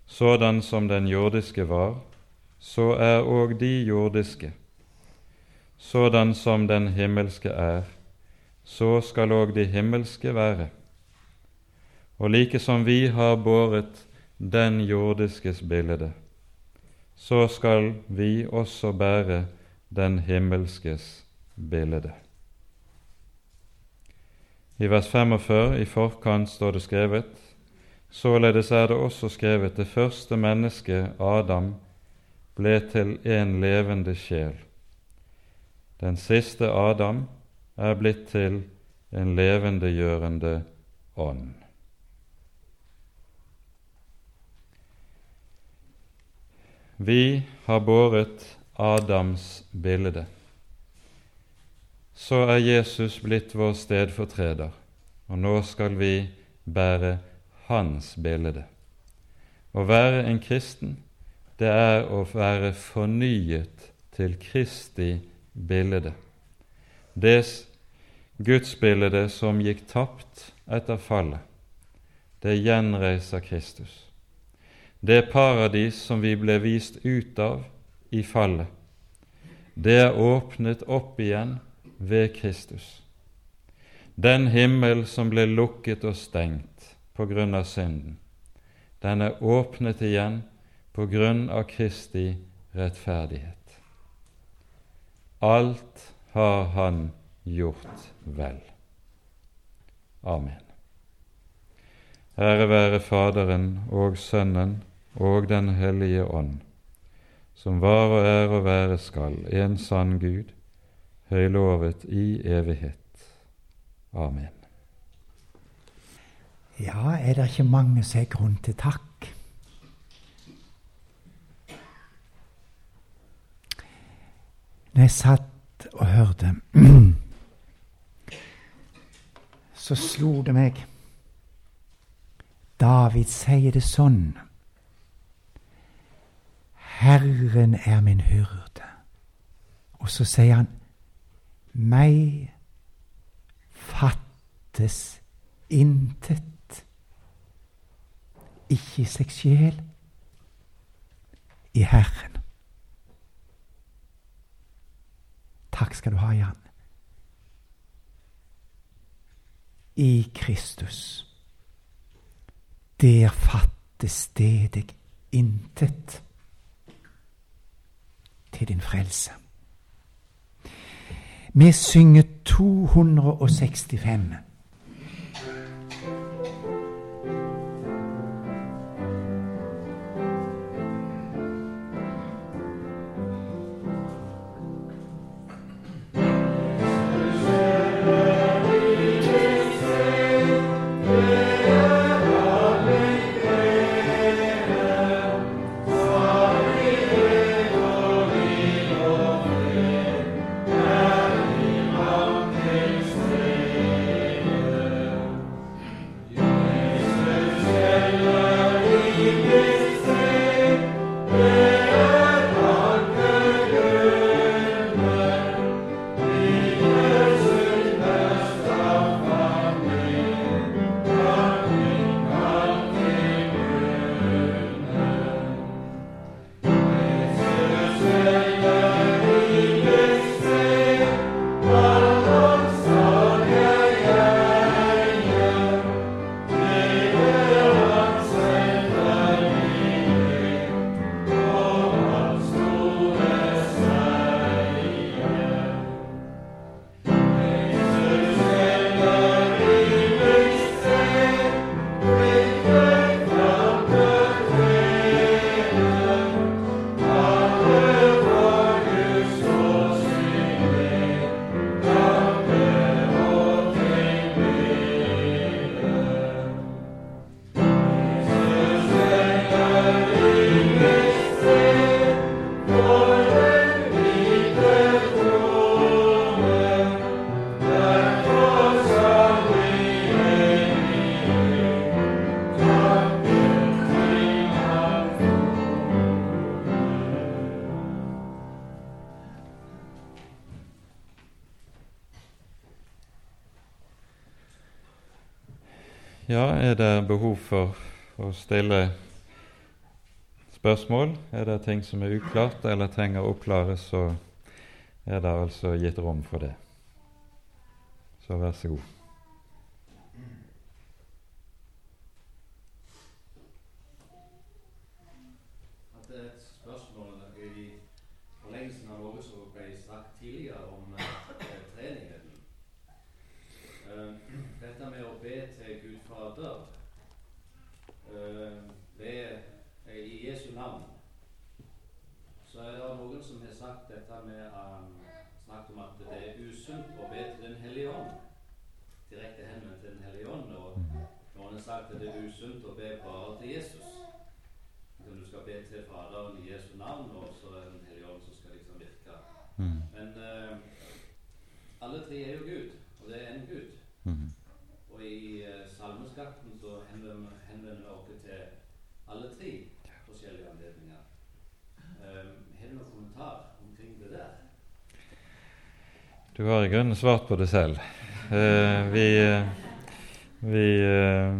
Sådan som den jordiske var, så er òg de jordiske. Sådan som den himmelske er, så skal òg de himmelske være. Og like som vi har båret den jordiskes bilde, så skal vi også bære den himmelskes bilde. I vers 45 i forkant står det skrevet Således er det også skrevet det første mennesket, Adam, ble til en levende sjel. Den siste Adam er blitt til en levendegjørende ånd. Vi har båret Adams bilde, så er Jesus blitt vår stedfortreder, og nå skal vi bære hans bilde. Å være en kristen, det er å være fornyet til Kristi bilde. Det gudsbildet som gikk tapt etter fallet, det gjenreiser Kristus. Det paradis som vi ble vist ut av i fallet, det er åpnet opp igjen ved Kristus. Den himmel som ble lukket og stengt på grunn av synden, den er åpnet igjen på grunn av Kristi rettferdighet. Alt har Han gjort vel. Amen. Ære være Faderen og Sønnen og Den hellige ånd, som var og er og være skal, en sann Gud, høylovet i evighet. Amen. Ja, er det ikke mange som har grunn til takk? Når jeg satt og hørte, så slo det meg David sier det sånn. Herren er min hyrde. Og så sier han, meg fattes intet. Ikke i seg sjel, i Herren. Takk skal du ha, Jan. I Kristus. Der fattes det deg intet til din frelse. Vi synger 265. er det behov for å stille spørsmål? Er det ting som er uklart eller trenger å oppklares, så er det altså gitt rom for det. Så vær så god. Du skal be til Faderen i Jesu navn, og så er Den hellige ånd som skal liksom virke. Mm. Men uh, alle tre er jo Gud, og det er én Gud. Mm. Og i uh, salmeskatten så henvender vi oss til alle tre forskjellige anledninger. har i grunnen svart på det selv. Uh, vi, eh, vi eh,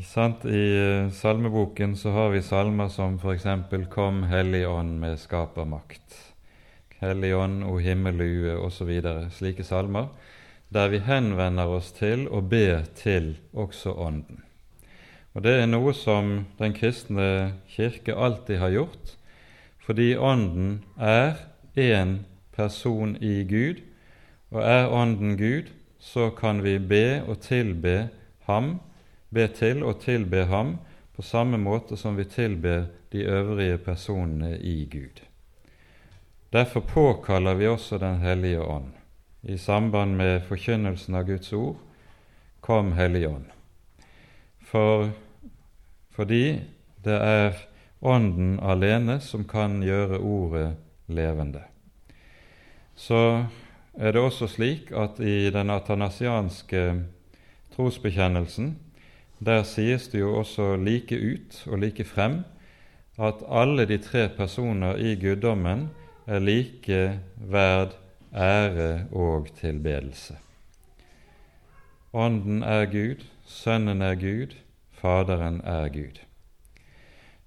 sant, I eh, salmeboken så har vi salmer som f.eks.: Kom Hellig Ånd med skapermakt. Hellig Ånd, O himmelue osv. Slike salmer. der vi henvender oss til og ber til også Ånden. Og Det er noe som den kristne kirke alltid har gjort, fordi Ånden er én person i Gud, og er Ånden Gud, så kan vi be og tilbe ham, be til og tilbe ham på samme måte som vi tilber de øvrige personene i Gud. Derfor påkaller vi også Den hellige ånd i samband med forkynnelsen av Guds ord Kom, Hellige Ånd. For, fordi det er Ånden alene som kan gjøre ordet levende. Så er det også slik at i den atanasianske trosbekjennelsen der sies det jo også like ut og like frem at alle de tre personer i guddommen er like verd ære og tilbedelse. Ånden er Gud, Sønnen er Gud, Faderen er Gud.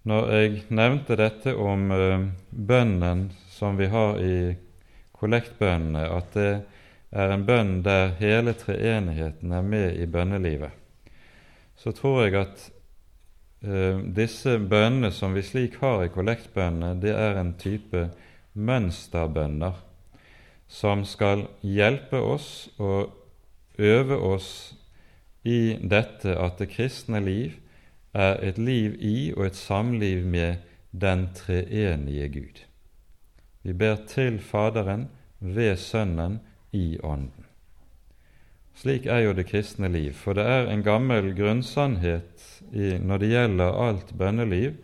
Når jeg nevnte dette om uh, bønnen som vi har i kollektbønnene, at det er en bønn der hele treenigheten er med i bønnelivet, så tror jeg at eh, disse bønnene som vi slik har i kollektbønnene, det er en type mønsterbønner som skal hjelpe oss og øve oss i dette at det kristne liv er et liv i og et samliv med den treenige Gud. Vi ber til Faderen ved Sønnen i Ånden. Slik er jo det kristne liv, for det er en gammel grunnsannhet i, når det gjelder alt bønneliv,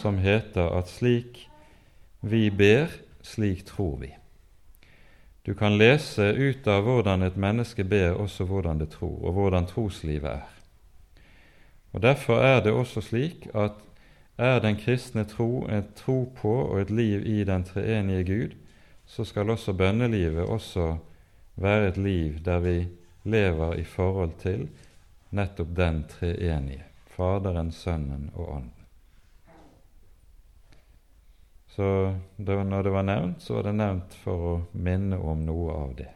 som heter at slik vi ber, slik tror vi. Du kan lese ut av hvordan et menneske ber, også hvordan det tror, og hvordan troslivet er. Og Derfor er det også slik at er den kristne tro et tro på og et liv i den treenige Gud, så skal også bønnelivet også være et liv der vi lever i forhold til nettopp den treenige, Faderen, Sønnen og Ånden. Så da, når det var nevnt, så var det nevnt for å minne om noe av det.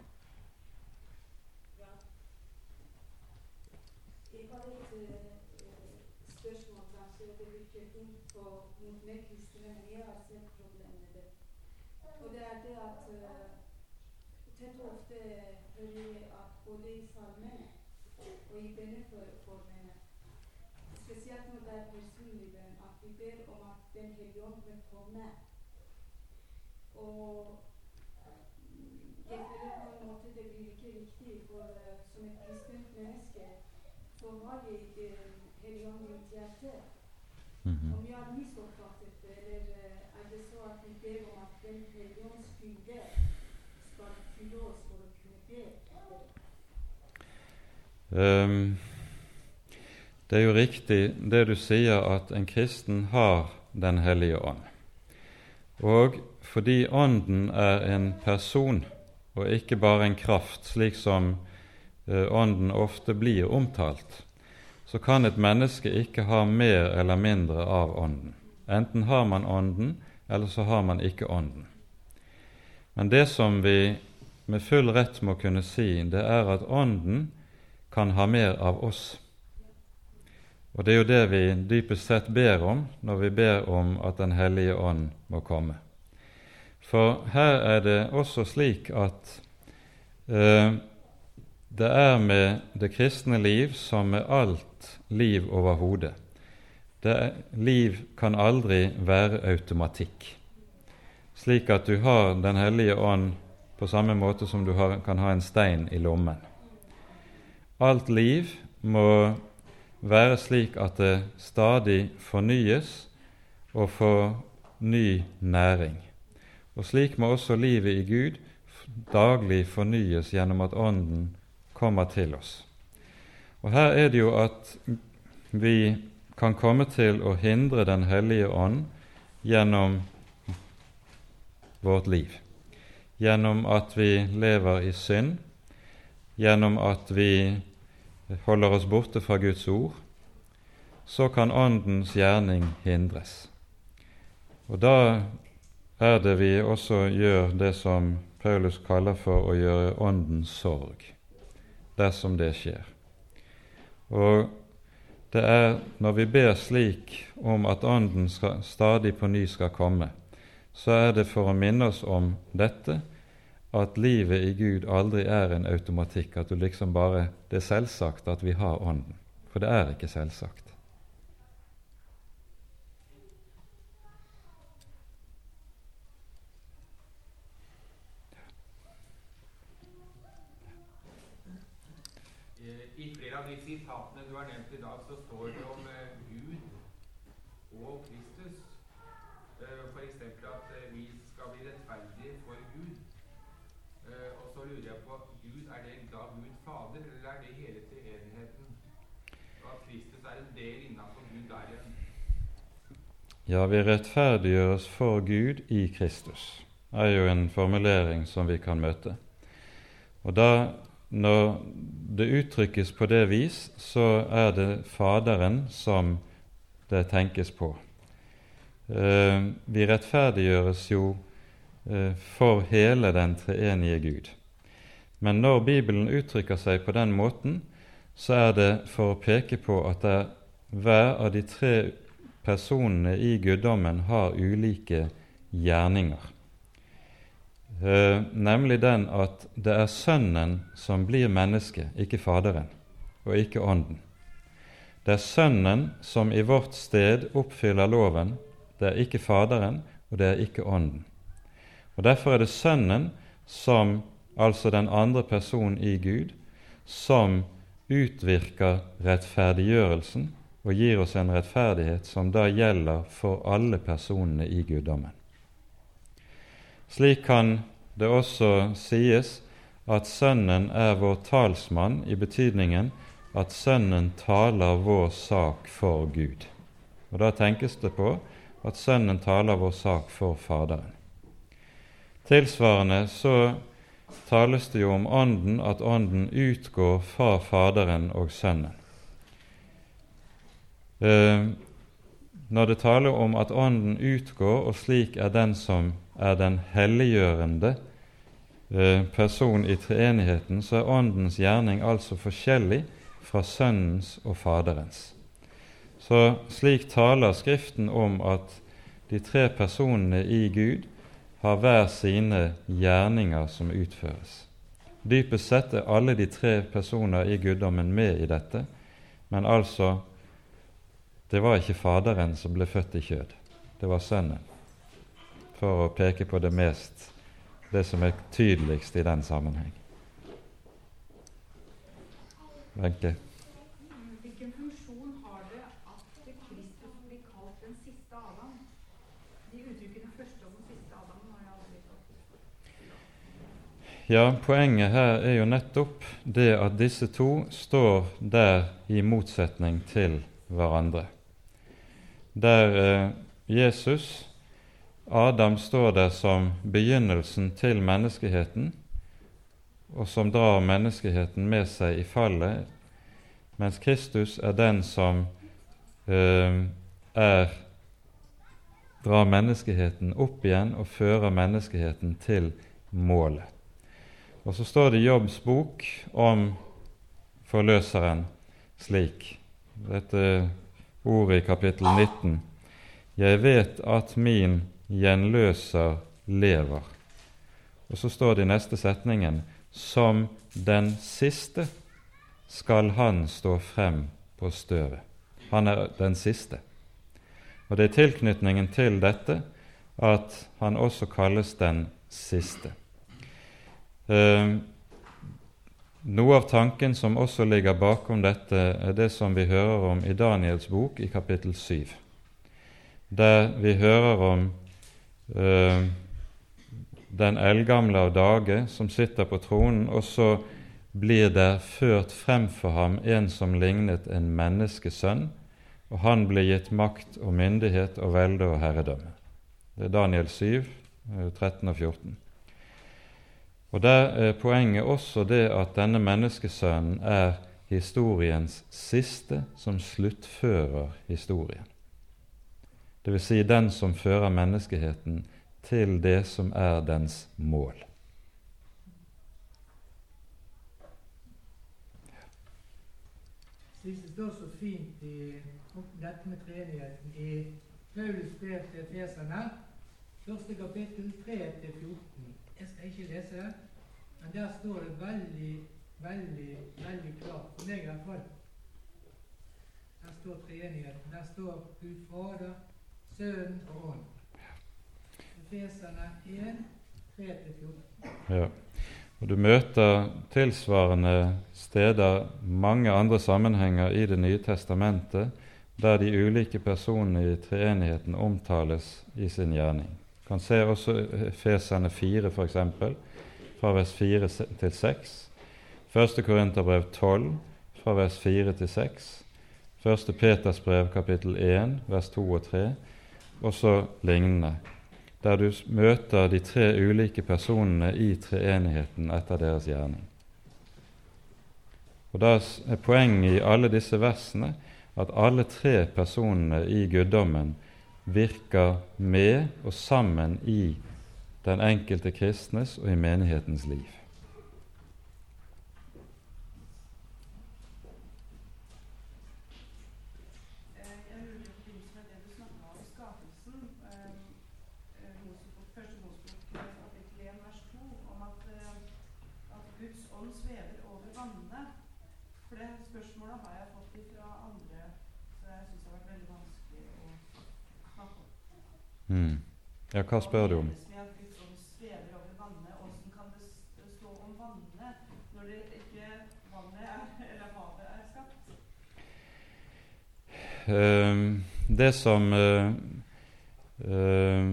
Spesielt når det er personlig bønn, at vi ber om at Den hellige ånd vil komme og jeg føler på en måte det blir ikke riktig, for uh, som et kristent menneske så har jeg uh, Helligånd i mitt hjerte. Mm -hmm. Om jeg har misoppfattet det, eller uh, er det så at vi ber om at Den hellige ånds fylde skal fylle oss for å kunne be? Um, det er jo riktig det du sier, at en kristen har Den hellige ånd. Og fordi Ånden er en person og ikke bare en kraft, slik som eh, Ånden ofte blir omtalt, så kan et menneske ikke ha mer eller mindre av Ånden. Enten har man Ånden, eller så har man ikke Ånden. Men det som vi med full rett må kunne si, det er at Ånden kan ha mer av oss. Og det er jo det vi dypest sett ber om når vi ber om at Den hellige ånd må komme. For her er det også slik at eh, det er med det kristne liv som med alt liv overhodet. Liv kan aldri være automatikk, slik at du har Den hellige ånd på samme måte som du har, kan ha en stein i lommen. Alt liv må være slik at det stadig fornyes og får ny næring. Og slik må også livet i Gud daglig fornyes gjennom at Ånden kommer til oss. Og Her er det jo at vi kan komme til å hindre Den hellige ånd gjennom vårt liv. Gjennom at vi lever i synd, gjennom at vi holder oss borte fra Guds ord, så kan Åndens gjerning hindres. Og da er det vi også gjør det som Paulus kaller for å gjøre åndens sorg. dersom det skjer. Og det er når vi ber slik om at Ånden stadig på ny skal komme, så er det for å minne oss om dette, at livet i Gud aldri er en automatikk, at du liksom bare Det er selvsagt at vi har Ånden. For det er ikke selvsagt. I flere av de sitatene du har nevnt i dag, så står det om eh, Gud og Kristus. Eh, F.eks. at eh, vi skal bli rettferdige for Gud. Eh, og så lurer jeg på Gud, er det da Gud Fader, eller er det hele treenigheten? Og at Kristus er en del innenfor Gud der igjen? Ja, vi rettferdiggjøres for Gud i Kristus, er jo en formulering som vi kan møte. Og da, når det uttrykkes på det vis, så er det Faderen som det tenkes på. Eh, vi rettferdiggjøres jo eh, for hele den treenige Gud. Men når Bibelen uttrykker seg på den måten, så er det for å peke på at hver av de tre personene i guddommen har ulike gjerninger. Eh, nemlig den at det er Sønnen som blir menneske, ikke Faderen, og ikke Ånden. Det er Sønnen som i vårt sted oppfyller loven, det er ikke Faderen, og det er ikke Ånden. Og Derfor er det Sønnen som, altså den andre personen i Gud, som utvirker rettferdiggjørelsen og gir oss en rettferdighet som da gjelder for alle personene i guddommen. Slik kan det også sies at Sønnen er vår talsmann i betydningen at Sønnen taler vår sak for Gud. Og Da tenkes det på at Sønnen taler vår sak for Faderen. Tilsvarende så tales det jo om Ånden, at Ånden utgår fra Faderen og Sønnen. Eh, når det taler om at Ånden utgår, og slik er den som er den helliggjørende eh, person i treenigheten, så er Åndens gjerning altså forskjellig fra Sønnens og Faderens. Så slik taler Skriften om at de tre personene i Gud har hver sine gjerninger som utføres. Dypest sett er alle de tre personer i guddommen med i dette, men altså det var ikke Faderen som ble født i kjød, det var Sønnen. For å peke på det mest, det som er tydeligst i den sammenheng. Wenche? Hvilken funksjon har det at Kristus blir kalt den siste Adam? De uttrykkene første og den siste Adam har jeg aldri fått. Ja, poenget her er jo nettopp det at disse to står der i motsetning til hverandre. Der eh, Jesus, Adam, står der som begynnelsen til menneskeheten, og som drar menneskeheten med seg i fallet, mens Kristus er den som eh, er drar menneskeheten opp igjen og fører menneskeheten til målet. Og så står det i Jobbs bok om forløseren slik Dette ordet i kapittel 19. Jeg vet at min gjenløser lever. Og så står det i neste setningen som den siste skal han stå frem på støvet. Han er den siste. Og det er tilknytningen til dette at han også kalles den siste. Eh, noe av tanken som også ligger bakom dette, er det som vi hører om i Daniels bok i kapittel 7, der vi hører om eh, den eldgamle av dage som sitter på tronen, og så blir det ført frem for ham en som lignet en menneskesønn, og han ble gitt makt og myndighet og velde og herredømme. Det er Daniel 7, 13 og 14. Og Der er poenget også det at denne menneskesønnen er historiens siste som sluttfører historien. Dvs. Si den som fører menneskeheten til det som er dens mål. det står så fint i dette med treenigheten i Paulus brev til Efeserne, første kapittel 3-14. Jeg skal ikke lese, men der står det veldig, veldig, veldig klart, for meg i hvert fall. Der står treenigheten. Der står Gud Fader, Sønnen og Ånd. Efeserne 1, 3-14. Ja. Og Du møter tilsvarende steder mange andre sammenhenger i Det nye testamentet der de ulike personene i treenigheten omtales i sin gjerning. Kan se også Feserne 4, f.eks., fra vers 4 til 6. 1. Korinterbrev 12, fra vers 4 til 6. 1. Peters brev, kapittel 1, vers 2 og 3, og så lignende der du møter de tre ulike personene i treenigheten etter deres gjerning. Og Da er poenget i alle disse versene at alle tre personene i guddommen virker med og sammen i den enkelte kristnes og i menighetens liv. Mm. Ja, hva spør du om? Det som uh, uh,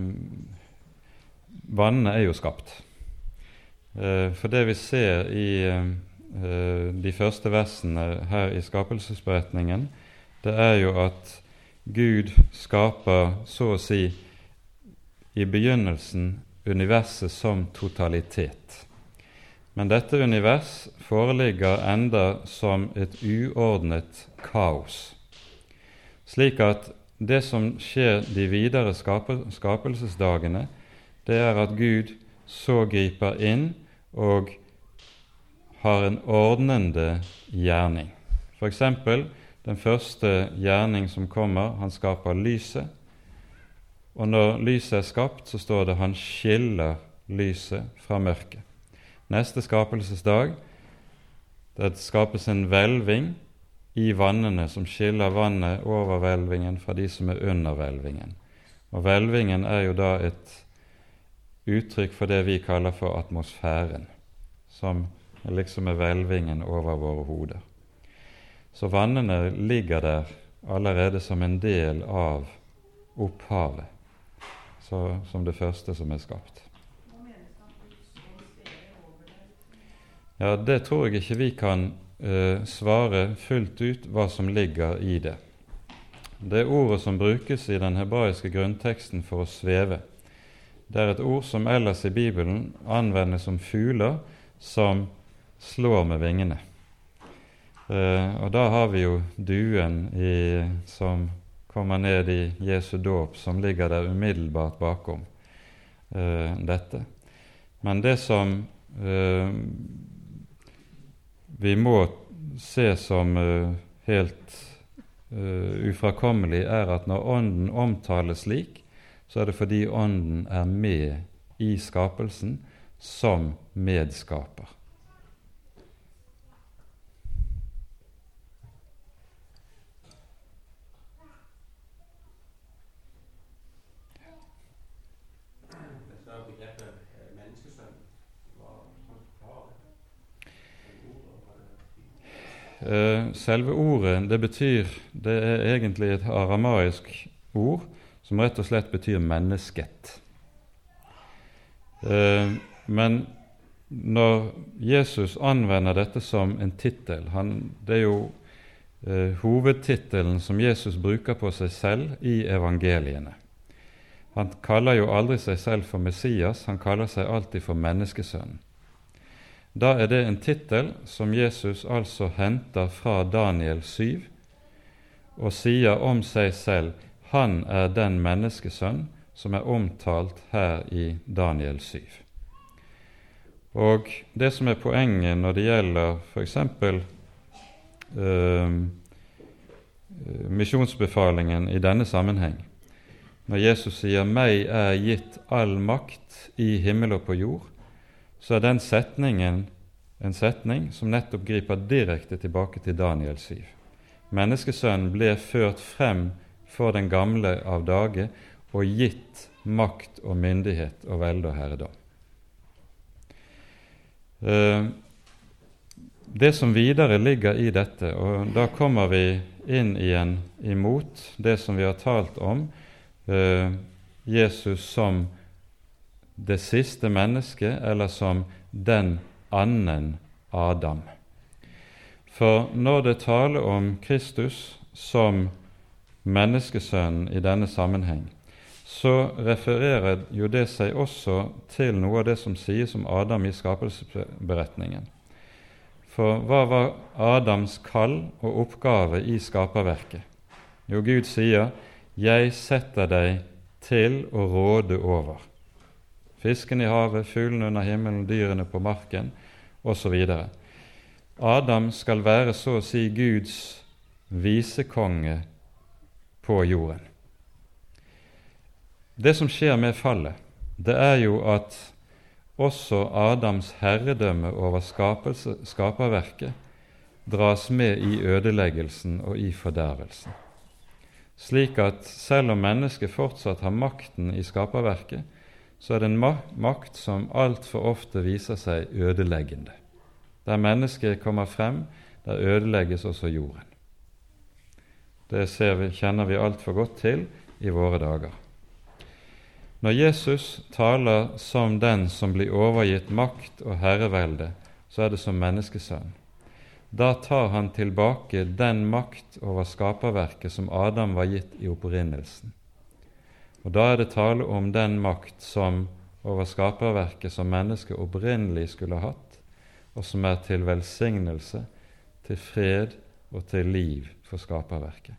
Vannene er jo skapt. Uh, for det vi ser i de første versene her i skapelsesberetningen, det er jo at Gud skaper så å si i begynnelsen universet som totalitet. Men dette univers foreligger enda som et uordnet kaos, slik at det som skjer de videre skapelsesdagene, det er at Gud så griper inn og har en ordnende gjerning. F.eks. den første gjerning som kommer, han skaper lyset. Og når lyset er skapt, så står det 'han skiller lyset fra mørket'. Neste skapelsesdag det skapes en hvelving i vannene som skiller vannet over hvelvingen fra de som er under hvelvingen. Og hvelvingen er jo da et uttrykk for det vi kaller for atmosfæren, som liksom er hvelvingen over våre hoder. Så vannene ligger der allerede som en del av opphavet så, som det første som er skapt. Ja, Det tror jeg ikke vi kan uh, svare fullt ut hva som ligger i det. Det ordet som brukes i den hebraiske grunnteksten for å sveve, det er et ord som ellers i Bibelen anvendes som fugler som slår med vingene. Uh, og da har vi jo duen i, som kommer ned i Jesu dåp, som ligger der umiddelbart bakom eh, dette. Men det som eh, vi må se som eh, helt ufrakommelig, er at når Ånden omtales slik, så er det fordi Ånden er med i skapelsen som medskaper. Selve ordet det betyr Det er egentlig et aramaisk ord som rett og slett betyr 'mennesket'. Eh, men når Jesus anvender dette som en tittel Det er jo eh, hovedtittelen som Jesus bruker på seg selv i evangeliene. Han kaller jo aldri seg selv for Messias, han kaller seg alltid for menneskesønnen. Da er det en tittel som Jesus altså henter fra Daniel 7, og sier om seg selv han er den menneskesønn som er omtalt her i Daniel 7. Og det som er poenget når det gjelder f.eks. Eh, misjonsbefalingen i denne sammenheng. Når Jesus sier 'meg er gitt all makt i himmel og på jord', så er den setningen en setning som nettopp griper direkte tilbake til Daniel 7. Menneskesønnen ble ført frem for den gamle av dage og gitt makt og myndighet og velde og herredom. Eh, det som videre ligger i dette, og da kommer vi inn igjen imot det som vi har talt om, eh, Jesus som det siste mennesket, eller som den annen Adam. For når det taler om Kristus som menneskesønnen i denne sammenheng, så refererer jo det seg også til noe av det som sies om Adam i skapelsesberetningen. For hva var Adams kall og oppgave i skaperverket? Jo, Gud sier 'Jeg setter deg til å råde over'. Fisken i havet, fuglene under himmelen, dyrene på marken osv. Adam skal være så å si Guds visekonge på jorden. Det som skjer med fallet, det er jo at også Adams herredømme over skaperverket dras med i ødeleggelsen og i fordervelsen. Slik at selv om mennesket fortsatt har makten i skaperverket, så er det en makt som altfor ofte viser seg ødeleggende. Der mennesket kommer frem, der ødelegges også jorden. Det vi, kjenner vi altfor godt til i våre dager. Når Jesus taler som den som blir overgitt makt og herrevelde, så er det som menneskesønn. Da tar han tilbake den makt over skaperverket som Adam var gitt i opprinnelsen. Og Da er det tale om den makt som over skaperverket som mennesket opprinnelig skulle hatt, og som er til velsignelse, til fred og til liv for skaperverket.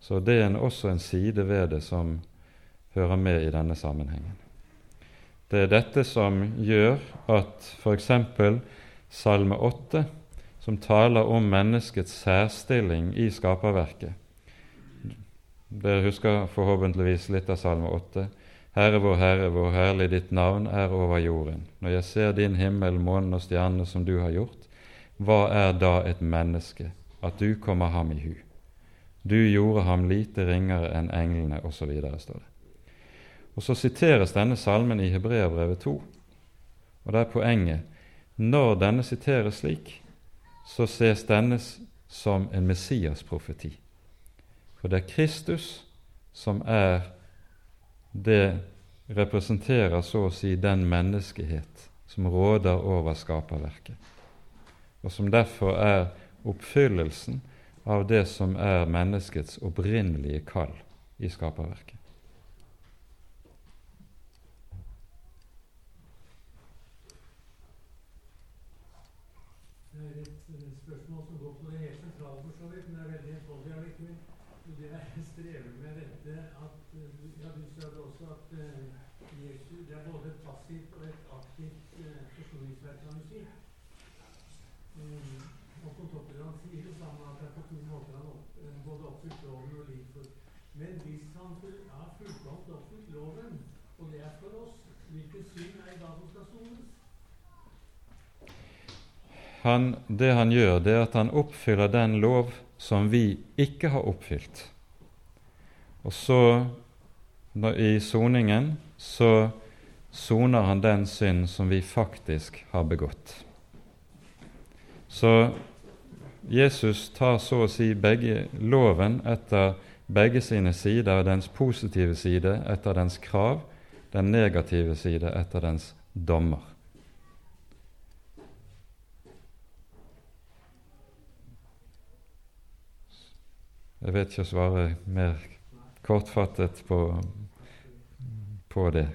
Så det er også en side ved det som hører med i denne sammenhengen. Det er dette som gjør at f.eks. Salme 8, som taler om menneskets særstilling i skaperverket Dere husker forhåpentligvis litt av Salme 8. Herre vår Herre, hvor herlig ditt navn er over jorden. Når jeg ser din himmel, månen og stjernene som du har gjort, hva er da et menneske, at du kommer ham i hu? Du gjorde ham lite ringere enn englene, osv., står det. Og Så siteres denne salmen i Hebreabrevet 2. Og det er poenget. Når denne siteres slik, så ses denne som en Messias-profeti. For det er Kristus som er det representerer så å si den menneskehet som råder over skaperverket, og som derfor er oppfyllelsen av det som er menneskets opprinnelige kall i skaperverket. Han, det han gjør, det er at han oppfyller den lov som vi ikke har oppfylt. Og så, i soningen, så soner han den synd som vi faktisk har begått. Så Jesus tar så å si begge loven etter begge sine sider, dens positive side etter dens krav, den negative side etter dens dommer. Jeg vet ikke å svare mer kortfattet på, på det.